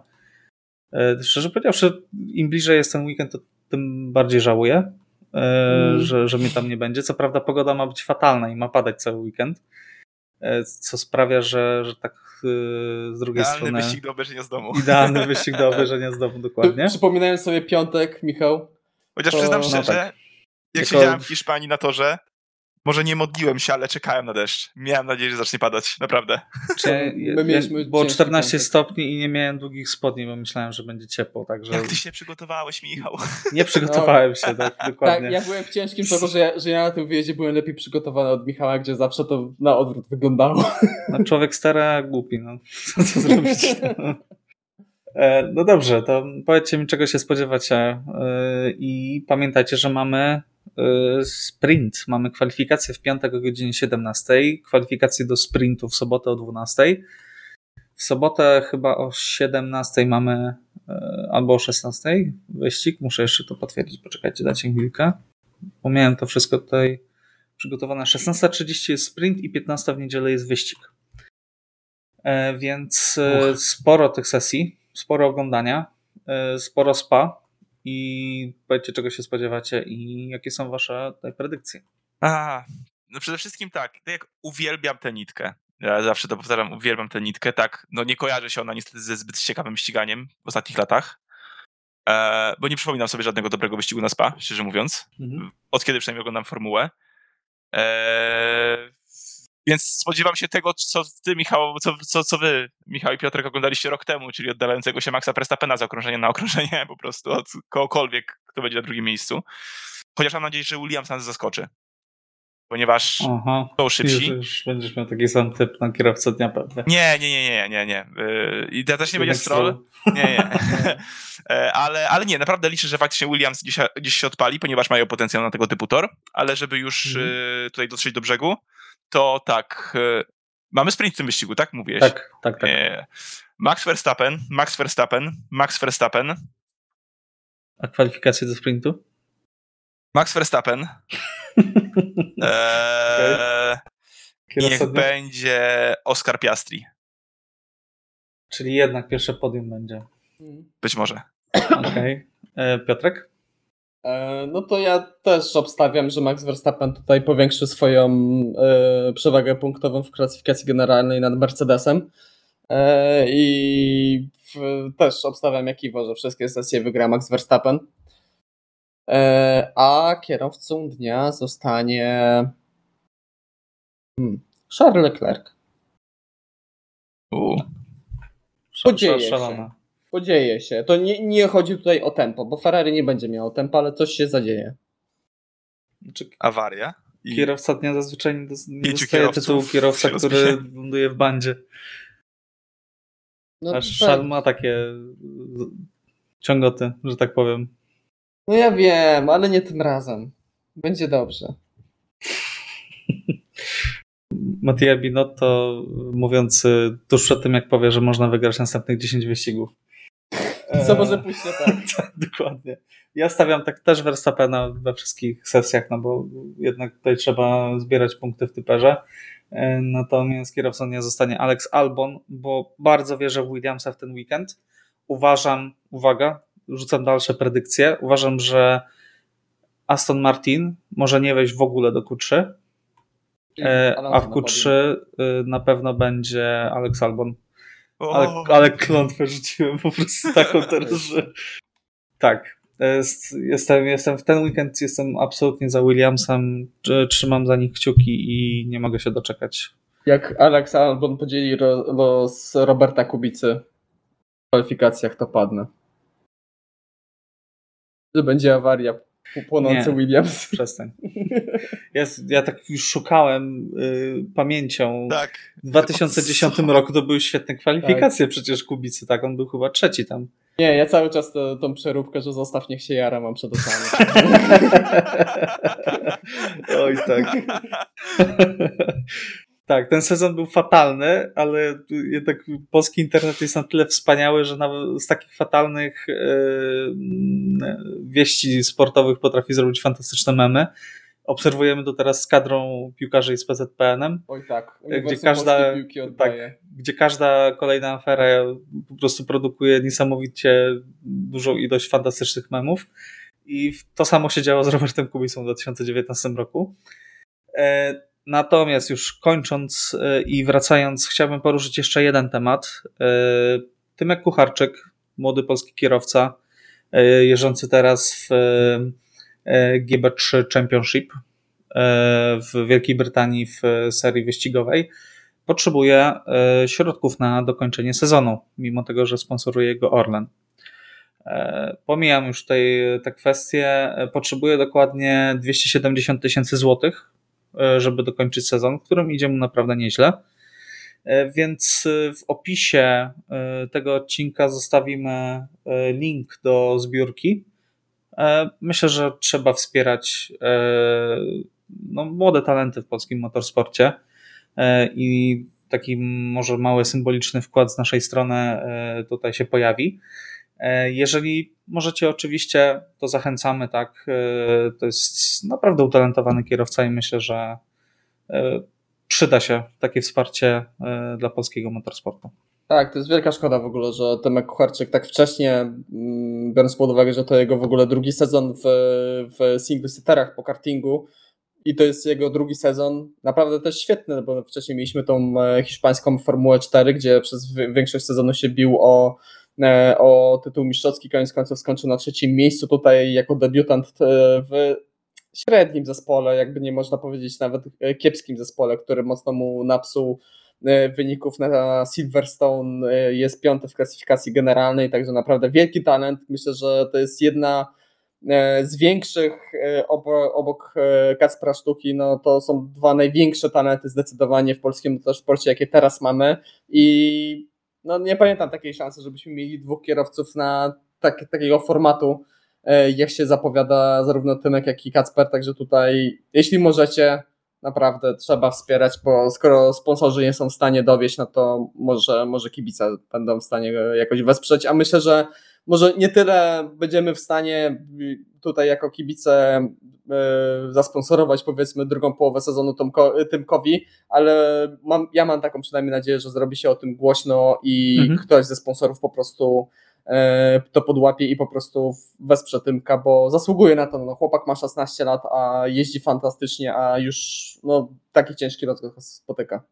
Speaker 1: E, szczerze powiedziawszy, im bliżej jest ten weekend, to tym bardziej żałuję, mm. że, że mnie tam nie będzie. Co prawda pogoda ma być fatalna i ma padać cały weekend, co sprawia, że, że tak z drugiej
Speaker 2: idealny
Speaker 1: strony...
Speaker 2: Idealny wyścig do obejrzenia z domu.
Speaker 1: Idealny wyścig do obejrzenia z domu, dokładnie.
Speaker 3: Przypominając sobie piątek, Michał.
Speaker 2: Chociaż to... przyznam szczerze, no tak. jak Tylko... siedziałem w Hiszpanii na torze, może nie modliłem się, ale czekałem na deszcz. Miałem nadzieję, że zacznie padać, naprawdę.
Speaker 1: Czy, My mieliśmy było 14 stopni i nie miałem długich spodni, bo myślałem, że będzie ciepło. Także...
Speaker 2: Jak ty się przygotowałeś, Michał?
Speaker 1: Nie przygotowałem no. się, tak, dokładnie.
Speaker 3: Tak, ja byłem w ciężkim szoku, że ja, że ja na tym wyjeździe byłem lepiej przygotowany od Michała, gdzie zawsze to na odwrót wyglądało.
Speaker 1: No, człowiek stara, głupi, no. Co zrobić? E, no dobrze, to powiedzcie mi, czego się spodziewacie e, i pamiętajcie, że mamy sprint. Mamy kwalifikacje w piątek o godzinie 17, kwalifikacje do sprintu w sobotę o 12. W sobotę chyba o 17 mamy albo o 16 wyścig. Muszę jeszcze to potwierdzić. Poczekajcie, dajcie chwilkę. Bo miałem to wszystko tutaj przygotowane. 16.30 jest sprint i 15 w niedzielę jest wyścig. Więc Uch. sporo tych sesji sporo oglądania, e, sporo spa i powiedzcie, czego się spodziewacie i jakie są wasze tutaj predykcje.
Speaker 2: A, no przede wszystkim tak, tak jak uwielbiam tę nitkę. Ja zawsze to powtarzam, uwielbiam tę nitkę. Tak, no nie kojarzy się ona niestety ze zbyt ciekawym ściganiem w ostatnich latach. E, bo nie przypominam sobie żadnego dobrego wyścigu na spa, szczerze mówiąc. Mhm. Od kiedy przynajmniej oglądam formułę. E, więc spodziewam się tego, co ty, Michał, co, co, co wy, Michał i Piotrek, oglądaliście rok temu, czyli oddalającego się Maxa Verstappena z okrążenia na okrążenie, po prostu od kogokolwiek, kto będzie na drugim miejscu. Chociaż mam nadzieję, że Williams nas zaskoczy. Ponieważ Aha, są szybsi.
Speaker 1: Już, już będziesz miał taki sam typ na kierowcę dnia pewnie.
Speaker 2: Nie, nie, nie, nie, nie, nie. Yy, I to też nie będzie stroll. Nie, nie. E, ale, ale nie, naprawdę liczę, że faktycznie Williams gdzieś, gdzieś się odpali, ponieważ mają potencjał na tego typu tor, ale żeby już mhm. Yy, tutaj dotrzeć do brzegu, to tak. E, mamy sprint w tym wyścigu, tak? Mówiłeś.
Speaker 1: Tak, tak, tak.
Speaker 2: Max Verstappen, Max Verstappen, Max Verstappen.
Speaker 1: A kwalifikacje do sprintu?
Speaker 2: Max Verstappen. eee, niech będzie Oscar Piastri.
Speaker 1: Czyli jednak pierwsze podium będzie.
Speaker 2: Być może.
Speaker 1: Okej. Okay. E, Piotrek?
Speaker 3: E, no to ja też obstawiam, że Max Verstappen tutaj powiększy swoją e, przewagę punktową w klasyfikacji generalnej nad Mercedesem. E, I też obstawiam jak Iwo, że wszystkie sesje wygra Max Verstappen. A kierowcą dnia zostanie hmm, Charles Leclerc.
Speaker 2: U.
Speaker 3: Podzieje się podzieje się. To nie, nie chodzi tutaj o tempo, bo Ferrari nie będzie miało tempa, ale coś się zadzieje.
Speaker 2: Znaczy, Awaria?
Speaker 1: I... Kierowca dnia zazwyczaj nie, nie dostaje tytułu kierowca, który ląduje w bandzie. No, Aż tak. Szal ma takie ciągoty, że tak powiem.
Speaker 3: No ja wiem, ale nie tym razem. Będzie dobrze.
Speaker 1: Mattia Binotto mówiący tuż przed tym, jak powie, że można wygrać następnych 10 wyścigów.
Speaker 3: Co może pójść tak.
Speaker 1: tak. Dokładnie. Ja stawiam tak też Verstappena we wszystkich sesjach, no bo jednak tutaj trzeba zbierać punkty w typerze. E, natomiast kierowcą nie zostanie Alex Albon, bo bardzo wierzę w Williamsa w ten weekend. Uważam, uwaga, rzucam dalsze predykcje. Uważam, że Aston Martin może nie wejść w ogóle do Q3, e, a w Q3 y, na pewno będzie Alex Albon. Ale, ale klątwę rzuciłem po prostu taką teraz, że tak. Jest, jestem, jestem w ten weekend jestem absolutnie za Williamsem. Trzymam za nich kciuki i nie mogę się doczekać.
Speaker 3: Jak Alex Albon podzieli los Roberta Kubicy w kwalifikacjach, to padnę. Że będzie awaria płonący nie, Williams.
Speaker 1: Przestań. Ja, ja tak już szukałem y, pamięcią.
Speaker 2: Tak.
Speaker 1: W 2010 roku to były świetne kwalifikacje tak. przecież Kubicy, tak? On był chyba trzeci tam.
Speaker 3: Nie, ja cały czas to, tą przeróbkę, że zostaw niech się jara mam przed oczami.
Speaker 1: Oj tak. Tak, ten sezon był fatalny, ale jednak polski internet jest na tyle wspaniały, że nawet z takich fatalnych yy, wieści sportowych potrafi zrobić fantastyczne memy. Obserwujemy to teraz z kadrą piłkarzy i z PZPN-em.
Speaker 3: Oj tak,
Speaker 1: gdzie każda, tak, gdzie każda kolejna afera po prostu produkuje niesamowicie dużą ilość fantastycznych memów. I to samo się działo z Robertem Kubicą w 2019 roku. Natomiast już kończąc i wracając, chciałbym poruszyć jeszcze jeden temat. Tymek Kucharczyk, młody polski kierowca, jeżdżący teraz w GB3 Championship w Wielkiej Brytanii w serii wyścigowej, potrzebuje środków na dokończenie sezonu, mimo tego, że sponsoruje go Orlen. Pomijam już tutaj te kwestie. Potrzebuje dokładnie 270 tysięcy złotych, żeby dokończyć sezon, w którym idzie mu naprawdę nieźle. Więc w opisie tego odcinka zostawimy link do zbiórki. Myślę, że trzeba wspierać no, młode talenty w polskim motorsporcie. E, i taki może mały symboliczny wkład z naszej strony e, tutaj się pojawi. E, jeżeli możecie, oczywiście, to zachęcamy, tak. To jest naprawdę utalentowany kierowca i myślę, że przyda się takie wsparcie dla polskiego motorsportu.
Speaker 3: Tak, to jest wielka szkoda w ogóle, że Tomek Kucharczyk tak wcześnie, mm, biorąc pod uwagę, że to jego w ogóle drugi sezon w, w single seaterach po kartingu, i to jest jego drugi sezon. Naprawdę też świetny, bo wcześniej mieliśmy tą e, hiszpańską Formułę 4, gdzie przez większość sezonu się bił o, e, o tytuł mistrzowski, koniec końców skończył na trzecim miejscu. Tutaj jako debiutant e, w średnim zespole, jakby nie można powiedzieć nawet kiepskim zespole, który mocno mu napsuł wyników na Silverstone, jest piąty w klasyfikacji generalnej, także naprawdę wielki talent. Myślę, że to jest jedna E, z większych e, obok e, Kacpra Sztuki, no to są dwa największe talenty zdecydowanie w polskim motorsporcie, jakie teraz mamy i no nie pamiętam takiej szansy, żebyśmy mieli dwóch kierowców na tak, takiego formatu, jak się zapowiada zarówno Tymek, jak i Kacper, także tutaj jeśli możecie, naprawdę trzeba wspierać, bo skoro sponsorzy nie są w stanie dowieść, no to może, może kibice będą w stanie jakoś wesprzeć, a myślę, że może nie tyle będziemy w stanie tutaj jako kibice e, zasponsorować powiedzmy drugą połowę sezonu Tymkowi, ale mam, ja mam taką przynajmniej nadzieję, że zrobi się o tym głośno i mhm. ktoś ze sponsorów po prostu e, to podłapie i po prostu wesprze Tymka, bo zasługuje na to. No, chłopak ma 16 lat, a jeździ fantastycznie, a już no, taki ciężki rozkaz spotyka.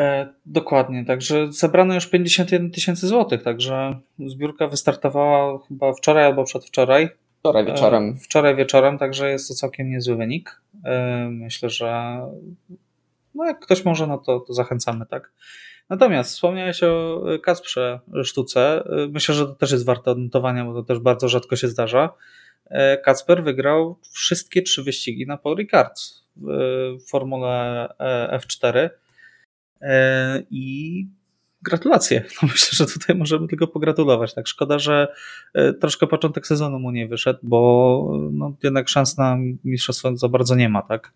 Speaker 1: E, dokładnie, także zebrano już 51 tysięcy złotych, także zbiórka wystartowała chyba wczoraj albo przedwczoraj.
Speaker 3: Wczoraj wieczorem.
Speaker 1: E, wczoraj wieczorem, także jest to całkiem niezły wynik. E, myślę, że no jak ktoś może, no to, to zachęcamy, tak. Natomiast wspomniałeś o Kasprze sztuce. E, myślę, że to też jest warte odnotowania, bo to też bardzo rzadko się zdarza. Kacper wygrał wszystkie trzy wyścigi na Paul Ricard w Formule F4 E, I gratulacje. No myślę, że tutaj możemy tylko pogratulować. Tak, szkoda, że e, troszkę początek sezonu mu nie wyszedł, bo no, jednak szans na mistrzostwo za bardzo nie ma, tak?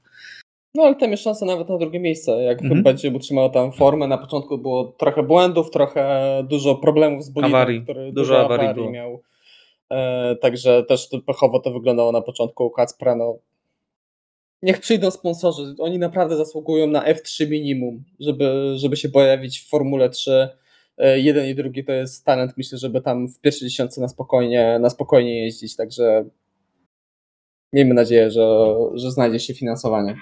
Speaker 3: No ale tam jest szansa nawet na drugie miejsce. Jak mhm. będzie utrzymał tam formę, na początku było trochę błędów, trochę dużo problemów z bolidem,
Speaker 1: awarii. Który, dużo, dużo awarii, awarii
Speaker 3: miał. E, także też pechowo to wyglądało na początku u Kacpra. No, niech przyjdą sponsorzy. Oni naprawdę zasługują na F3 minimum, żeby, żeby się pojawić w Formule 3. E, jeden i drugi to jest talent, myślę, żeby tam w pierwszej dziesiątce na spokojnie, na spokojnie jeździć, także miejmy nadzieję, że, że znajdzie się finansowanie.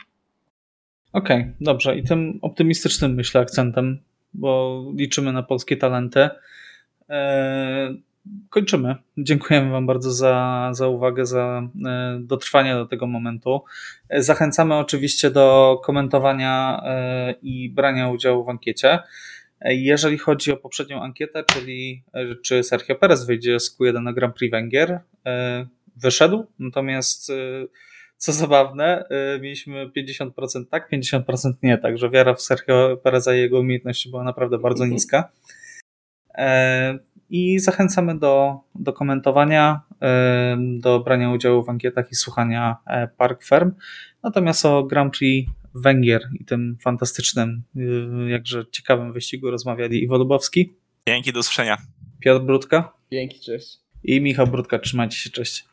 Speaker 1: Okej, okay, dobrze. I tym optymistycznym myślę akcentem, bo liczymy na polskie talenty. E, kończymy. Dziękujemy Wam bardzo za, za uwagę, za e, dotrwanie do tego momentu. E, zachęcamy oczywiście do komentowania e, i brania udziału w ankiecie. Jeżeli chodzi o poprzednią ankietę, czyli czy Sergio Perez wyjdzie z Q1 na Grand Prix Węgier, wyszedł, natomiast co zabawne, mieliśmy 50% tak, 50% nie, także wiara w Sergio Pereza i jego umiejętności była naprawdę bardzo niska i zachęcamy do, do komentowania, do brania udziału w ankietach i słuchania e, Park Firm. Natomiast o Grand Prix Węgier i tym fantastycznym, y, jakże ciekawym wyścigu rozmawiali Iwo Lubowski.
Speaker 2: Dzięki, do usłyszenia.
Speaker 1: Piotr Brudka.
Speaker 3: Dzięki, cześć.
Speaker 1: I Michał Brudka, trzymajcie się, cześć.